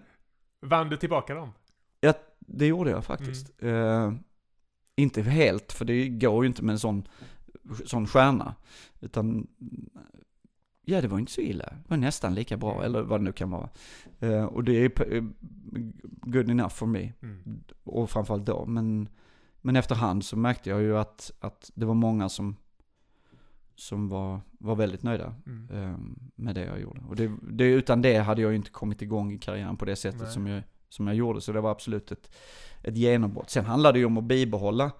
Vann du tillbaka dem? ja, det gjorde jag faktiskt. Eh, inte helt, för det går ju inte med en sån, sån stjärna. Utan, ja det var inte så illa. Det var nästan lika bra, eller vad det nu kan vara. Eh, och det är good enough for me. Mm. Och framförallt då. Men, men efterhand så märkte jag ju att, att det var många som, som var, var väldigt nöjda Mm. eh, med det jag gjorde. Och det, det, utan det hade jag ju inte kommit igång i karriären på det sättet Nej. som jag, som jag gjorde. Så det var absolut ett, ett genombrott. Sen handlade det ju om att bibehålla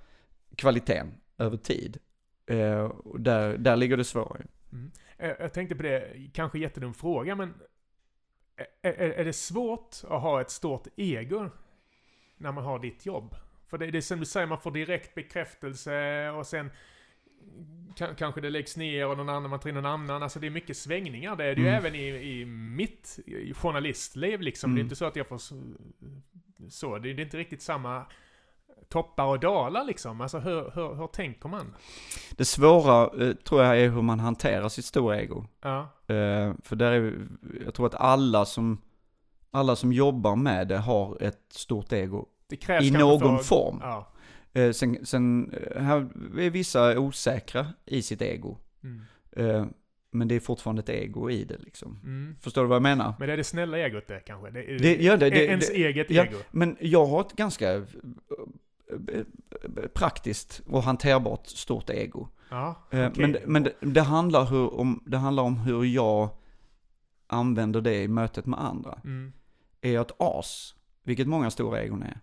kvaliteten över tid. Eh, och där, där ligger det svåra ju. Eh, Jag tänkte på det, kanske jättedum fråga, men är, är, är det svårt att ha ett stort ego när man har ditt jobb? För det, det är som du säger, man får direkt bekräftelse och sen kan, kanske det läggs ner och någon annan, man tar in någon annan. Alltså det är mycket svängningar. Det är det ju Mm. även i, i mitt journalistliv liksom. Det är Mm. inte så att jag får så. Det, det är inte riktigt samma toppar och dalar liksom. Alltså hur, hur, hur tänker man? Det svåra eh, tror jag är hur man hanterar sitt stora ego. Ja. Eh, för där är, jag tror att alla som, alla som jobbar med det har ett stort ego Det krävs i någon för- form. Ja. Eh, sen, sen eh, här är vissa osäkra i sitt ego. Mm. Eh, men det är fortfarande ett ego i det liksom. Mm. Förstår du vad jag menar? Men det är det snälla egot det kanske? Det, Det- ja, det- det- ens det- eget ja. ego? Men jag har ett ganska praktiskt och hanterbart stort ego. Ja, okej. Men, det- men det, det, handlar hur, om, det handlar om hur jag använder det i mötet med andra. Mm. Är jag ett as, vilket många stora egon är,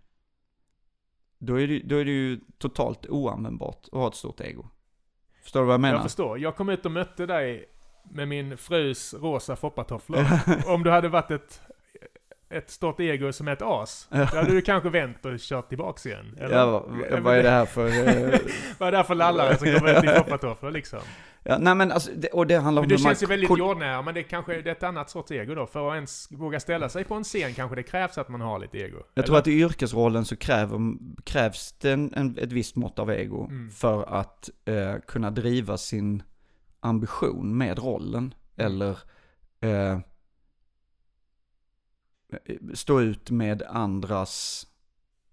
då är det, då är det ju totalt oanvändbart att ha ett stort ego. Förstår du vad jag menar? Jag förstår. Jag kom ut och mötte dig med min frus rosa foppatofflor. Om du hade varit ett, ett stort ego som ett as, då hade du kanske vänt och kört tillbaks igen. Eller? Ja, vad, är det här för... eh, Vad är det här för lallare som kommer ut i foppatofflor liksom? ja, nej men alltså, det, och det handlar om Men det hur man känns ju väldigt jordnära, men det kanske det är ett annat sorts ego då. För att ens våga ställa sig på en scen kanske det krävs att man har lite ego. Jag tror att i yrkesrollen så kräver, krävs det en, en, ett visst mått av ego Mm. för att eh, kunna driva sin ambition med rollen. Mm. Eller eh, stå ut med andras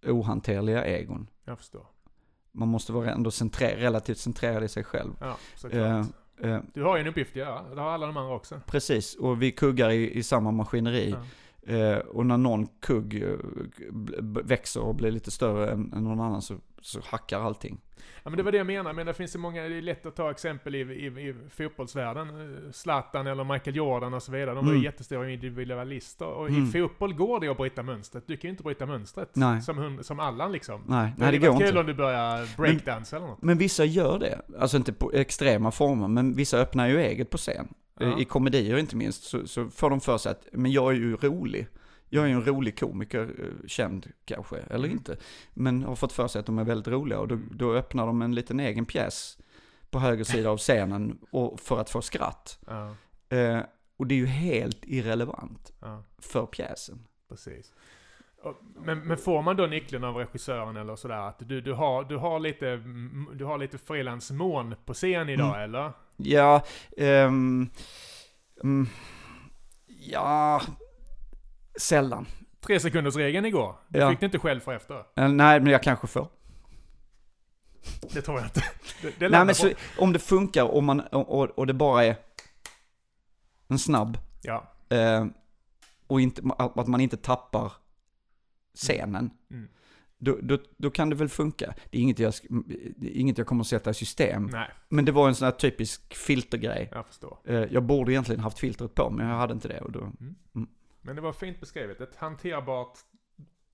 ohanterliga egon. Jag förstår. Man måste vara ändå centrer, relativt centrerad i sig själv. Ja, såklart. Eh, Du har ju en uppgift att göra. Det har alla de andra också. precis, och vi kuggar i, i samma maskineri. Ja. Eh, och när någon kugg eh, växer och blir lite större än, än någon annan så, så hackar allting. Ja men det var det jag menade, men det finns ju många, det är lätt att ta exempel i, i, i fotbollsvärlden. Eh, Zlatan eller Michael Jordan och så vidare. De var ju Mm. jättestora individualister. Och Mm. i fotboll går det att bryta mönstret. Du kan ju inte bryta mönstret. Nej. Som, som Allan liksom. Nej, Det nej det hade går varit kul inte. om du börjar breakdance eller något. Men vissa gör det. Alltså inte på extrema former, men vissa öppnar ju eget på scen. Eh, Ja. I komedier inte minst, så, så får de för sig att, men jag är ju rolig. Jag är ju en rolig komiker, eh, känd kanske, eller Mm. inte. Men har fått för sig att de är väldigt roliga och då, då öppnar de en liten egen pjäs på höger sida av scenen och, för att få skratt. Ja, Eh, och det är ju helt irrelevant ja, för pjäsen. precis. Men, men får man då nyckeln av regissören eller sådär att du, du, har, du har lite, du har lite frilansmån på scen idag Mm. eller? Ja, ehm, mm, ja, sällan. Tre sekunders regeln igår. Det Ja. fick du inte själv för efter. Eh, nej, men jag kanske får. Det tror jag inte. Det, det Nej men så, om det funkar och, man, och, och- det bara är en snabb, Ja. eh, och inte, att man inte tappar scenen, Mm. då, då, då kan det väl funka. Det är inget jag, är inget jag kommer att sätta i system. Nej, Men det var en sån här typisk filtergrej. jag förstår. Eh, jag borde egentligen haft filtret på, men jag hade inte det. Och då, Men det var fint beskrivet. Ett hanterbart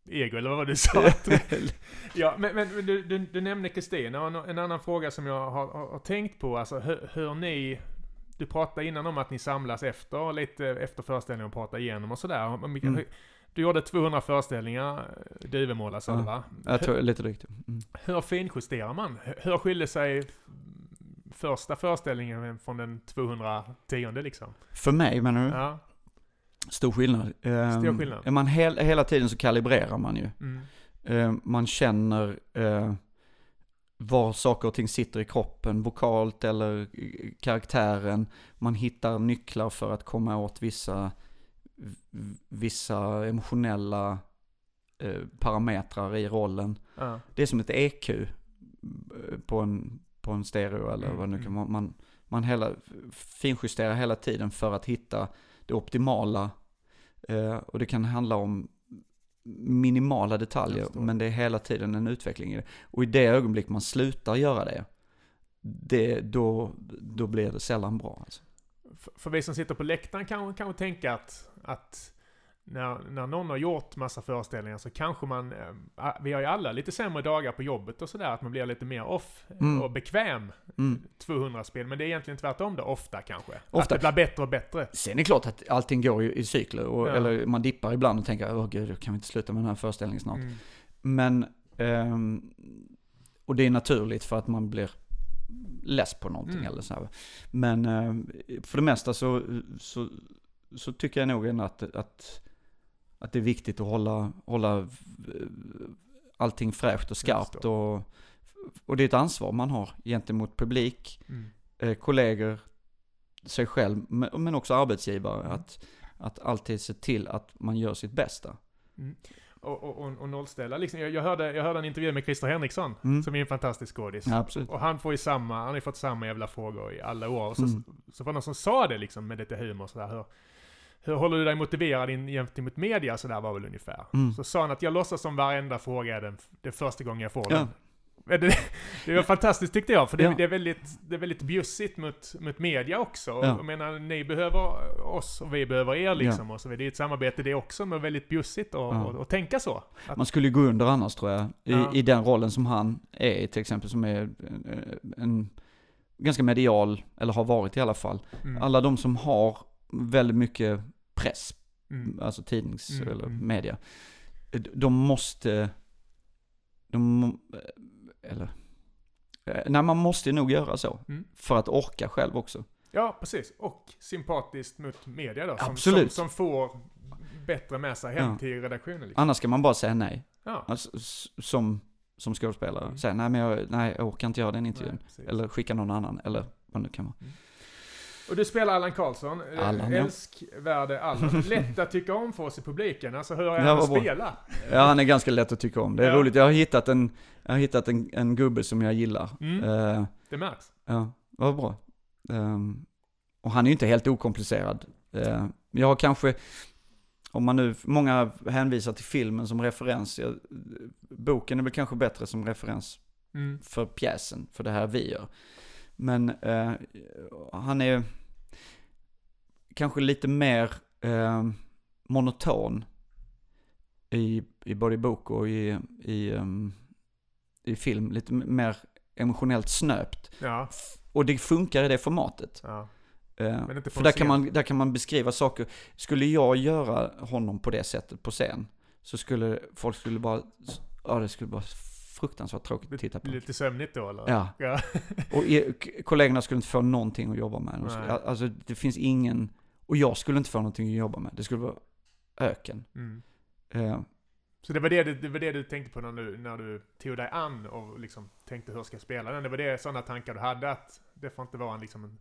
ego, eller vad var det du sa? ja, men, men du, du, du nämnde Kristina, och en annan fråga som jag har, har, tänkt på, alltså hur, hur ni... Du pratade innan om att ni samlas efter, lite efter föreställningen och pratar igenom och sådär. Mm. Du gjorde 200 föreställningar, Duvemåla sa Ja. va? jag tror lite drygt. Mm. Hur finjusterar man? Hur skiljer sig första föreställningen från den 210 liksom? För mig menar du? Ja. Stor skillnad. Eh, Stor skillnad. Är man hel, hela tiden så kalibrerar man ju. Mm. Eh, man känner eh, var saker och ting sitter i kroppen, vokalt eller eh, karaktären. Man hittar nycklar för att komma åt vissa, vissa emotionella eh, parametrar i rollen. Ja. Det är som ett EQ eh, på en, på en stereo eller Mm, vad nu kan mm. vara. Man, man hela, finjusterar hela tiden för att hitta det optimala. Eh, och det kan handla om minimala detaljer, men det är hela tiden en utveckling i det. Och i det ögonblick man slutar göra det, det då, då blir det sällan bra. Alltså. För, vi som sitter på läktaren kan kanske tänka att, att när, när någon har gjort massa föreställningar så kanske man, eh, vi har ju alla lite sämre dagar på jobbet och sådär, att man blir lite mer off Mm. och bekväm. Mm. 200 spel, men det är egentligen tvärtom då, ofta kanske. Att Ofta. det blir bättre och bättre. Sen är det klart att allting går i, i cykler, och, Ja. eller man dippar ibland och tänker, åh gud, kan vi inte sluta med den här föreställningen snart? Mm. Men, ehm, och det är naturligt för att man blir less på någonting Mm. eller så här. Men ehm, för det mesta så, så, så tycker jag nog ändå att, att, att det är viktigt att hålla, hålla eh, allting fräscht och skarpt. Och, och det är ett ansvar man har gentemot publik, Mm. eh, kollegor, sig själv, men också arbetsgivare. Mm. Att, att alltid se till att man gör sitt bästa. Och, och, och, och nollställa liksom. Jag, jag, hörde, jag hörde en intervju med Christer Henriksson, Mm. som är en fantastisk skådis. Ja. Och han får ju samma, han har ju fått samma jävla frågor i alla år. Och så, Mm. så var någon som sa det liksom med lite humor sådär. Hur, hur håller du dig motiverad in, gentemot media? Sådär var väl ungefär. Mm. Så sa han att jag låtsas som varenda fråga är den, den första gången jag får Ja. den. Det, det var fantastiskt tyckte jag, för det, Ja. det, är, väldigt, det är väldigt bjussigt mot, mot media också. Ja. Jag menar, ni behöver oss och vi behöver er liksom. Och så, det är ett samarbete det också, men väldigt bjussigt att Ja. och, och tänka så. Att, Man skulle gå under annars tror jag. I, Ja. I den rollen som han är till exempel, som är en, en ganska medial, eller har varit i alla fall. mm, Alla de som har väldigt mycket press, mm, alltså tidnings Mm, eller mm. media. De måste, de, eller, eh, nej man måste nog göra så. Mm. För att orka själv också. Ja, precis. Och sympatiskt mot media då. Som, Absolut. Som, som får bättre med sig hem Ja. till redaktionen. Liksom. Annars ska man bara säga nej. Ja. Alltså, som, som skådespelare. Mm. Säga nej men jag, nej, jag orkar inte göra den intervjun. Nej. Eller skicka någon annan, eller vad nu kan vara. Och du spelar Allan Karlsson. Allan, ja. Älskvärde Allan. Lätt att tycka om för oss i publiken. Alltså hur är han att spela? Ja, han är ganska lätt att tycka om. Det är Ja. roligt. Jag har hittat en, jag har hittat en, en gubbe som jag gillar. Mm. Eh, Det märks. ja, vad bra. Ehm, och han är ju inte helt okomplicerad. Eh, jag har kanske, om man nu, många hänvisar till filmen som referens. Jag, boken är väl kanske bättre som referens Mm. för pjäsen, för det här vi gör. Men eh, han är kanske lite mer eh, monoton i, i både i bok och i, i, um, i film. Lite mer emotionellt snöpt. Ja, Och det funkar i det formatet. ja. Eh, för där scen. kan, man, där kan man beskriva saker. Skulle jag göra honom på det sättet på scen, så skulle folk skulle bara, ja det skulle vara fruktansvärt tråkigt att titta på. Lite sömnigt då eller? Ja, Ja. och kollegorna skulle inte få någonting att jobba med. De skulle-. Alltså det finns ingen, och jag skulle inte få någonting att jobba med. Det skulle vara öken. Mm. Eh, Så det var det, det var det du tänkte på när du, när du tog dig an och liksom tänkte hur ska jag spela den? Det var det sådana tankar du hade att det får inte vara en, liksom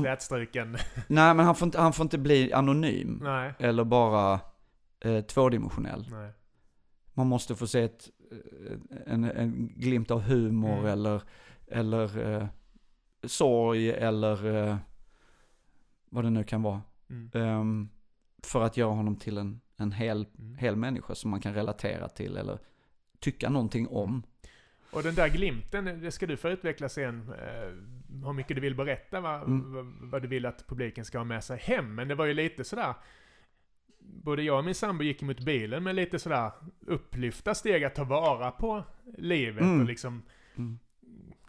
slätstruken... nej men han får, inte, han får inte bli anonym. Nej. Eller bara eh, tvådimensionell. Nej. Man måste få se ett, eh, en, en glimt av humor Mm. eller, eller eh, sorg eller eh, vad det nu kan vara. Mm. Ehm, för att göra honom till en, en hel, Mm. hel människa som man kan relatera till eller tycka någonting om. Och den där glimten, det ska du få utveckla sen. Eh, hur mycket du vill berätta, vad, Mm. vad du vill att publiken ska ha med sig hem. Men det var ju lite sådär, både jag och min sambo gick mot bilen med lite sådär upplyfta steg att ta vara på livet Mm. och liksom Mm.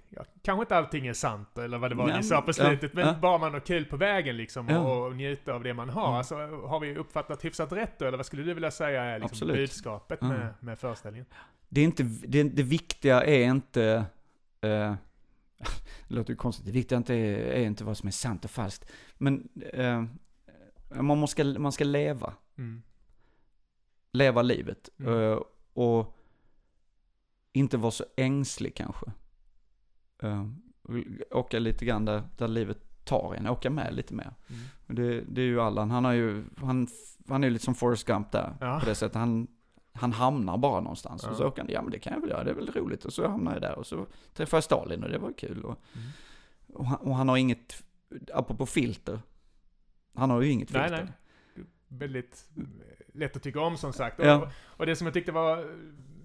Ja, kanske inte allting är sant eller vad det var Nej, ni sa på ja, slutet, men ja. bara man har kul på vägen liksom Ja. och, och njuta av det man har. Mm. Alltså, har vi uppfattat hyfsat rätt då, eller vad skulle du vilja säga är liksom Absolut. budskapet Ja. med, med föreställningen? Det, är inte, det, det viktiga är inte, eh, det låter ju konstigt, det viktiga inte är, är inte vad som är sant och falskt. Men eh, man, måste, man ska leva, Mm. leva livet. Mm. Eh, och inte vara så ängslig kanske. Eh, åka lite grann där, där livet tar en, åka med lite mer. Mm. Det, det är ju Allan, han har ju, han, han är ju lite som Forrest Gump där. Ja. På det sättet, han, han hamnar bara någonstans. Ja. Och så åker han, ja men det kan jag väl göra, det är väl roligt. Och så hamnar jag där och så träffar jag Stalin och det var kul. Och, Mm. och, han, och han har inget, apropå filter, han har ju inget Nej, filter. nej. Väldigt eh, lätt att tycka om som sagt. Ja. Och, och det som jag tyckte var eh,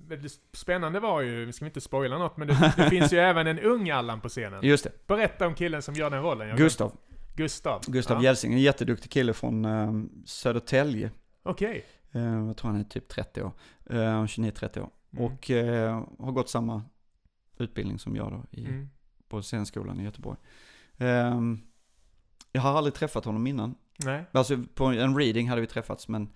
väldigt spännande var ju, vi ska inte spoila något, men det, det finns ju även en ung Allan på scenen. Just det, Berätta om killen som gör den rollen. Gustav. Gustav. Gustav ja. Gälsing, en jätteduktig kille från eh, Södertälje. Okej. Eh, jag tror han är typ 30 år, eh, 29-30 år. Mm. Och eh, har gått samma utbildning som jag då i, Mm. på scenskolan i Göteborg. Ehm, jag har aldrig träffat honom innan. Nej. Alltså på en reading hade vi träffats men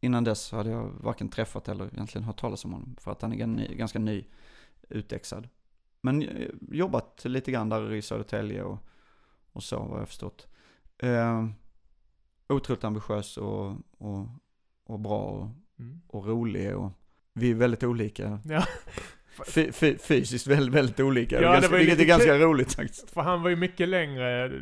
innan dess hade jag varken träffat eller egentligen hört talas om honom. För att han är ganska ny, utexad. Men eh, jobbat lite grann där i Södertälje och, och så vad jag förstått. Ehm, otroligt ambitiös och, och, och bra och, Mm. och rolig och vi är väldigt olika. Ja. Fy, fy, fysiskt väldigt, väldigt olika. Ja, det ganska, vilket är ganska roligt faktiskt. För han var ju mycket längre,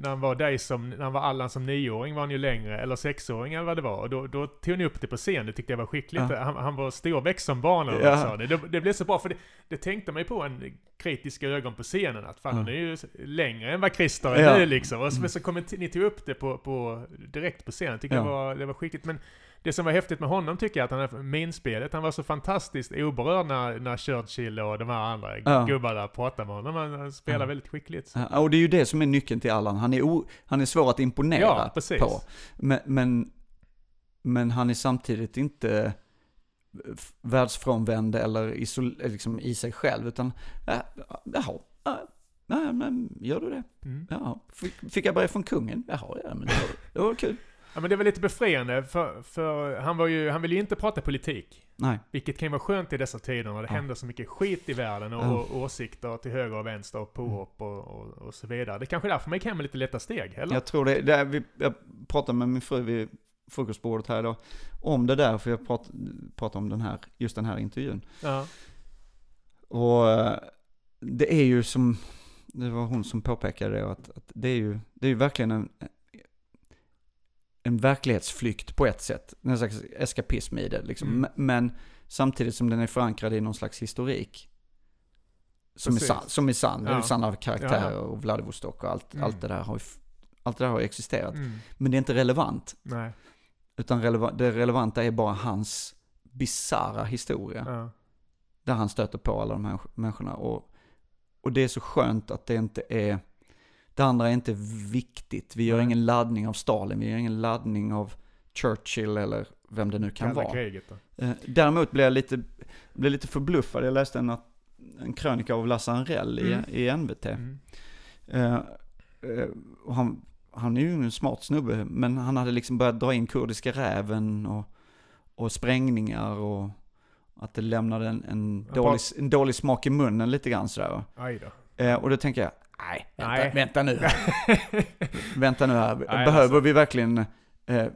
när han var dig som, när han var Allan som nioåring var han ju längre, eller sexåring eller vad det var. Och då, då tog ni upp det på scen, det tyckte jag var skickligt. Ja. Han, han var storväxt som barn eller Ja. sa det. det. Det blev så bra, för det, det tänkte man ju på en kritiska ögon på scenen, att fan Ja. han är ju längre än vad Christer är Ja. nu liksom. Och så, Mm. så kom ni tog upp det på, på, direkt på scenen, tyckte Ja. jag var, det var skickligt. Men det som var häftigt med honom tycker jag att han är minspelet, han var så fantastiskt oberörd när, när Churchill och de här andra Ja. gubbarna pratade med honom. Han, spelar Ja. väldigt skickligt. Ja, Och det är ju det som är nyckeln till Allan. Han är, o, han är svår att imponera Ja, precis. på. Men, men, men han är samtidigt inte världsfrånvänd eller isol, liksom i sig själv. Utan, ja, jaha, ja, nej, men gör du det? Mm. Jaha, fick, fick jag brev från kungen? Jaha, ja, men det var, det var kul. Ja men det var lite befriande, för, för han, var ju, han ville ju inte prata politik. Nej, Vilket kan ju vara skönt i dessa tider när det Ja. händer så mycket skit i världen och, Ja. och åsikter till höger och vänster och påhopp och, och, och så vidare. Det är kanske är därför man gick hem med lite lätta steg, eller? jag tror det. det vi, jag pratade med min fru vid frukostbordet här idag om det där, för jag prat, pratade om den här, just den här intervjun. Ja. Och eh, det är ju som, det var hon som påpekade det, att, att det är ju, det är ju verkligen en, en verklighetsflykt på ett sätt. En slags eskapism i det liksom. Mm. Men samtidigt som den är förankrad i någon slags historik. Som är, Precis. sann, som är sann, är Ja. sanna karaktärer Ja. och Vladivostok och allt, Mm. allt det där har allt det där har existerat. Mm. Men det är inte relevant. Nej. Utan releva det relevanta är bara hans bizarra historia. Ja. Där han stöter på alla de här människorna. Och, och det är så skönt att det inte är, det andra är inte viktigt. Vi gör Nej. ingen laddning av Stalin, vi gör ingen laddning av Churchill eller vem det nu kan Kalla vara. kriget då. Eh, Däremot blev jag lite, blev lite förbluffad. Jag läste en, en krönika av Lasse Anrell i, Mm. i NVT. Mm. Eh, och han, han är ju en smart snubbe, men han hade liksom börjat dra in kurdiska räven och, och sprängningar och att det lämnade en, en, dålig, en dålig smak i munnen lite grann sådär. Aj då. Eh, och då tänker jag, nej, vänta, Nej. vänta nu vänta nu här. Nej, Behöver alltså. vi verkligen, eh,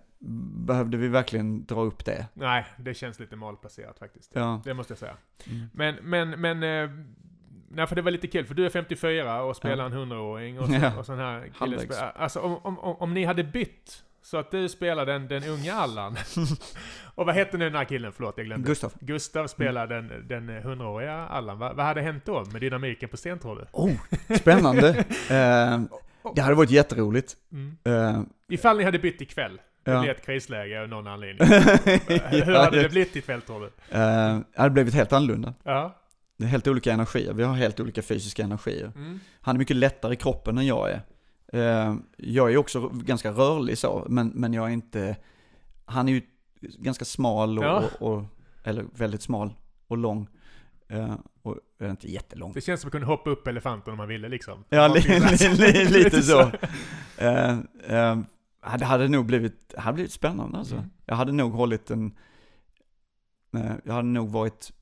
behövde vi verkligen dra upp det? Nej, det känns lite malplacerat faktiskt. Ja. Det måste jag säga. Mm. Men, men, men... Eh, nej, för det var lite kul, för du är 54 och spelar en 100-åring och, så, Ja. och sån här kille. Alltså om, om, om, om ni hade bytt, så att du spelar den, den unga Allan. och vad hette nu den här killen? Förlåt, jag glömde. Gustav. Gustav spelar den, den 100-åriga Allan. Va, vad hade hänt då med dynamiken på scen tror du? Oh, spännande. eh, det hade varit jätteroligt. Mm. Eh, Ifall ni hade bytt ikväll, det Ja. blev ett krisläge av någon anledning. Hur ja, hade det det, blivit ikväll tror du? eh, det hade blivit helt annorlunda. Ja. Det är helt olika energier. Vi har helt olika fysiska energier. Mm. Han är mycket lättare i kroppen än jag är. Eh, jag är också ganska rörlig så, men, men jag är inte... Han är ju ganska smal och, Ja. och, och eller väldigt smal och lång. Eh, och är inte jättelång. Det känns som att kunna hoppa upp elefanten om man ville liksom. Ja, li, li, lite så. Eh, eh, det hade nog blivit, hade blivit spännande alltså. Mm. Jag hade nog hållit en, eh, jag hade nog varit,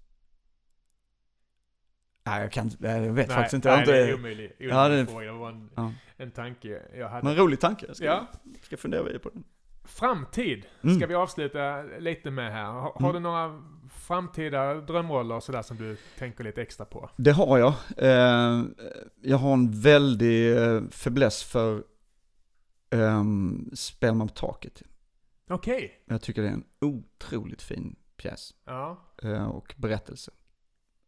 nej jag kan jag vet Nej, faktiskt inte. Nej, det är inte omöjlig, Ja, det- fråga. Det var en, Ja. en tanke jag hade. men rolig tanke. Jag ska, Ja. ska fundera vidare på den. Framtid Mm. ska vi avsluta lite med här. Har, har Mm. du några framtida drömroller och sådär som du tänker lite extra på? Det har jag. Eh, jag har en väldig eh, fäbless för um, Spelman på taket. Okej. Jag tycker det är en otroligt fin pjäs. Ja. eh, och berättelse.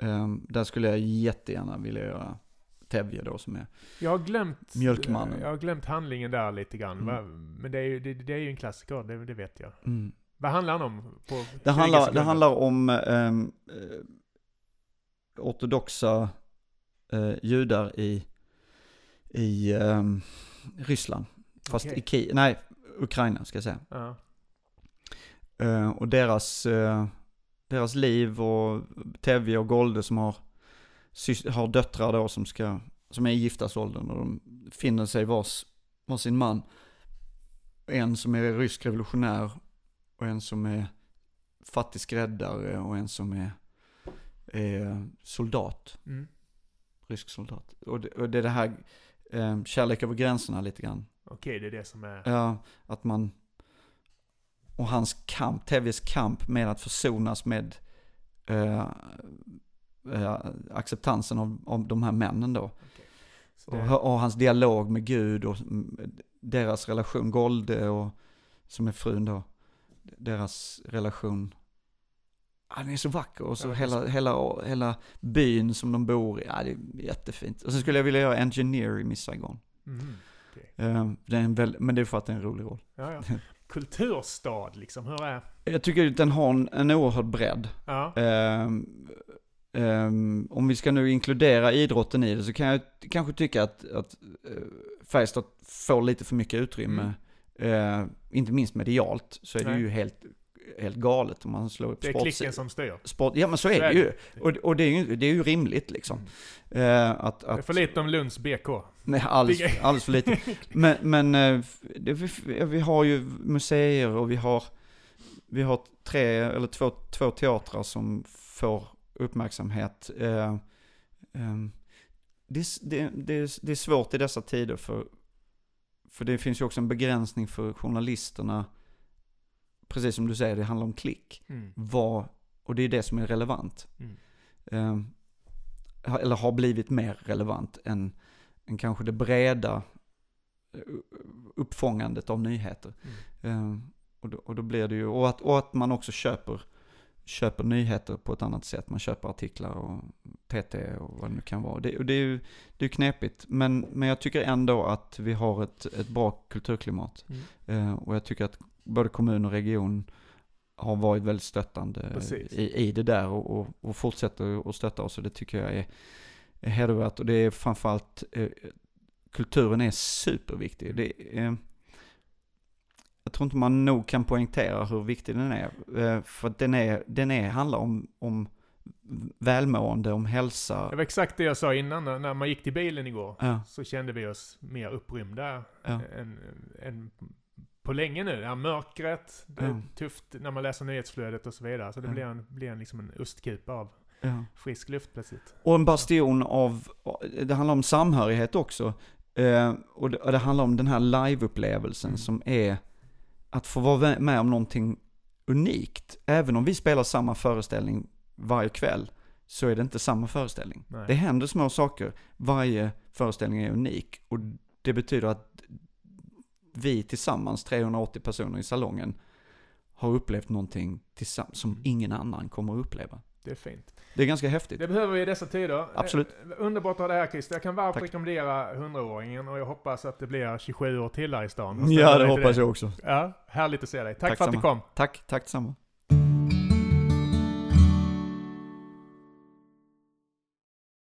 Um, där skulle jag jättegärna vilja göra Tevje då som är, Jag har glömt... Mjölkmannen. Jag har glömt handlingen där lite grann. Mm. Men det är ju, det, det är ju en klassiker, det, det vet jag. mm. Vad handlar han om? På 20 det, handlar, det handlar om ehm, eh, ortodoxa eh, judar i, i ehm, Ryssland. Fast Okej. i Ki- nej, Ukraina ska jag säga. Ja. Eh, och deras, eh, deras liv och Tevje och Golde som har, har döttrar då som, ska, som är i giftasåldern och de finner sig vars, varsin man. En som är rysk revolutionär och en som är fattig skräddare och en som är, är soldat, Mm. rysk soldat. Och det, och det är det här eh, kärlek över gränserna lite grann. Okej, det är det som är... Ja, att man... Och hans kamp, Tevjes kamp med att försonas med eh, eh, acceptansen av, av de här männen då. Så Och, det, och hans dialog med Gud och mm, deras relation, Golde och som är frun då, deras relation. Ja, den är så vacker och så Ja, hela, hela, hela byn som de bor i, ja det är jättefint. Och sen skulle jag vilja göra Engineer i Miss Saigon. Mhm. Eh, det är en väl, men det är för att det är en rolig roll. Ja, ja. Kulturstad liksom, hur är... Jag tycker att den har en, en oerhörd bredd. Ja. Ehm, ehm, om vi ska nu inkludera idrotten i det så kan jag kanske tycka att, att uh, Färjestad får lite för mycket utrymme. Eh, inte minst medialt så är det Nej. ju helt, helt galet om man slår upp Det är sports- klicken som styr. sport. Ja men så är Så det är ju. Och, och det, är ju det är ju rimligt liksom. Eh, att, Det är att, för lite om Lunds BK. Nej, alldeles, alldeles för lite. Men, men eh, det, vi, vi har ju museer och vi har, vi har tre eller två, två teatrar som får uppmärksamhet. Eh, ehm, det, det, det, det är svårt i dessa tider för, för det finns ju också en begränsning för journalisterna. Precis som du säger, det handlar om klick. Mm. Vad, och det är det som är relevant. Mm. Eh, eller har blivit mer relevant än, än kanske det breda eh, uppfångandet av nyheter. Mm. Eh, och, då, och då blir det ju, och att, och att man också köper, köper nyheter på ett annat sätt. Man köper artiklar och TT och vad det nu kan vara. Det, och det är ju det är knepigt, men, men jag tycker ändå att vi har ett, ett bra kulturklimat. Mm. Eh, och jag tycker att både kommun och region har varit väldigt stöttande i, i det där och, och, och fortsätter att stötta oss och det tycker jag är, är hedervärt och det är framförallt eh, kulturen är superviktig. Det är, jag tror inte man nog kan poängtera hur viktig den är. Eh, för den, är, den är, handlar om, om välmående, om hälsa. Det var exakt det jag sa innan, när när man gick till bilen igår. Ja, Så kände vi oss mer upprymda ja, än, än på länge nu. Ja, mörkret, det är tufft när man läser nyhetsflödet och så vidare. Så det blir en, blir en, liksom en östkupa av ja. frisk luft plötsligt. Och en bastion av, det handlar om samhörighet också. Eh, och, det, och det handlar om den här liveupplevelsen Mm. som är att få vara med om någonting unikt. Även om vi spelar samma föreställning varje kväll, så är det inte samma föreställning. Nej. Det händer små saker, varje föreställning är unik. Och det betyder att vi tillsammans, 380 personer i salongen, har upplevt någonting tillsammans som Mm. ingen annan kommer att uppleva. Det är fint. Det är ganska häftigt. Det behöver vi i dessa tider. Absolut. Eh, Underbart att ha det här Christer. Jag kan varmt Tack. rekommendera 100-åringen och jag hoppas att det blir 27 år till här i stan. Ja, det hoppas jag också. Ja, härligt att se dig. Tack, Tack för att du samma. kom. Tack, tack detsamma.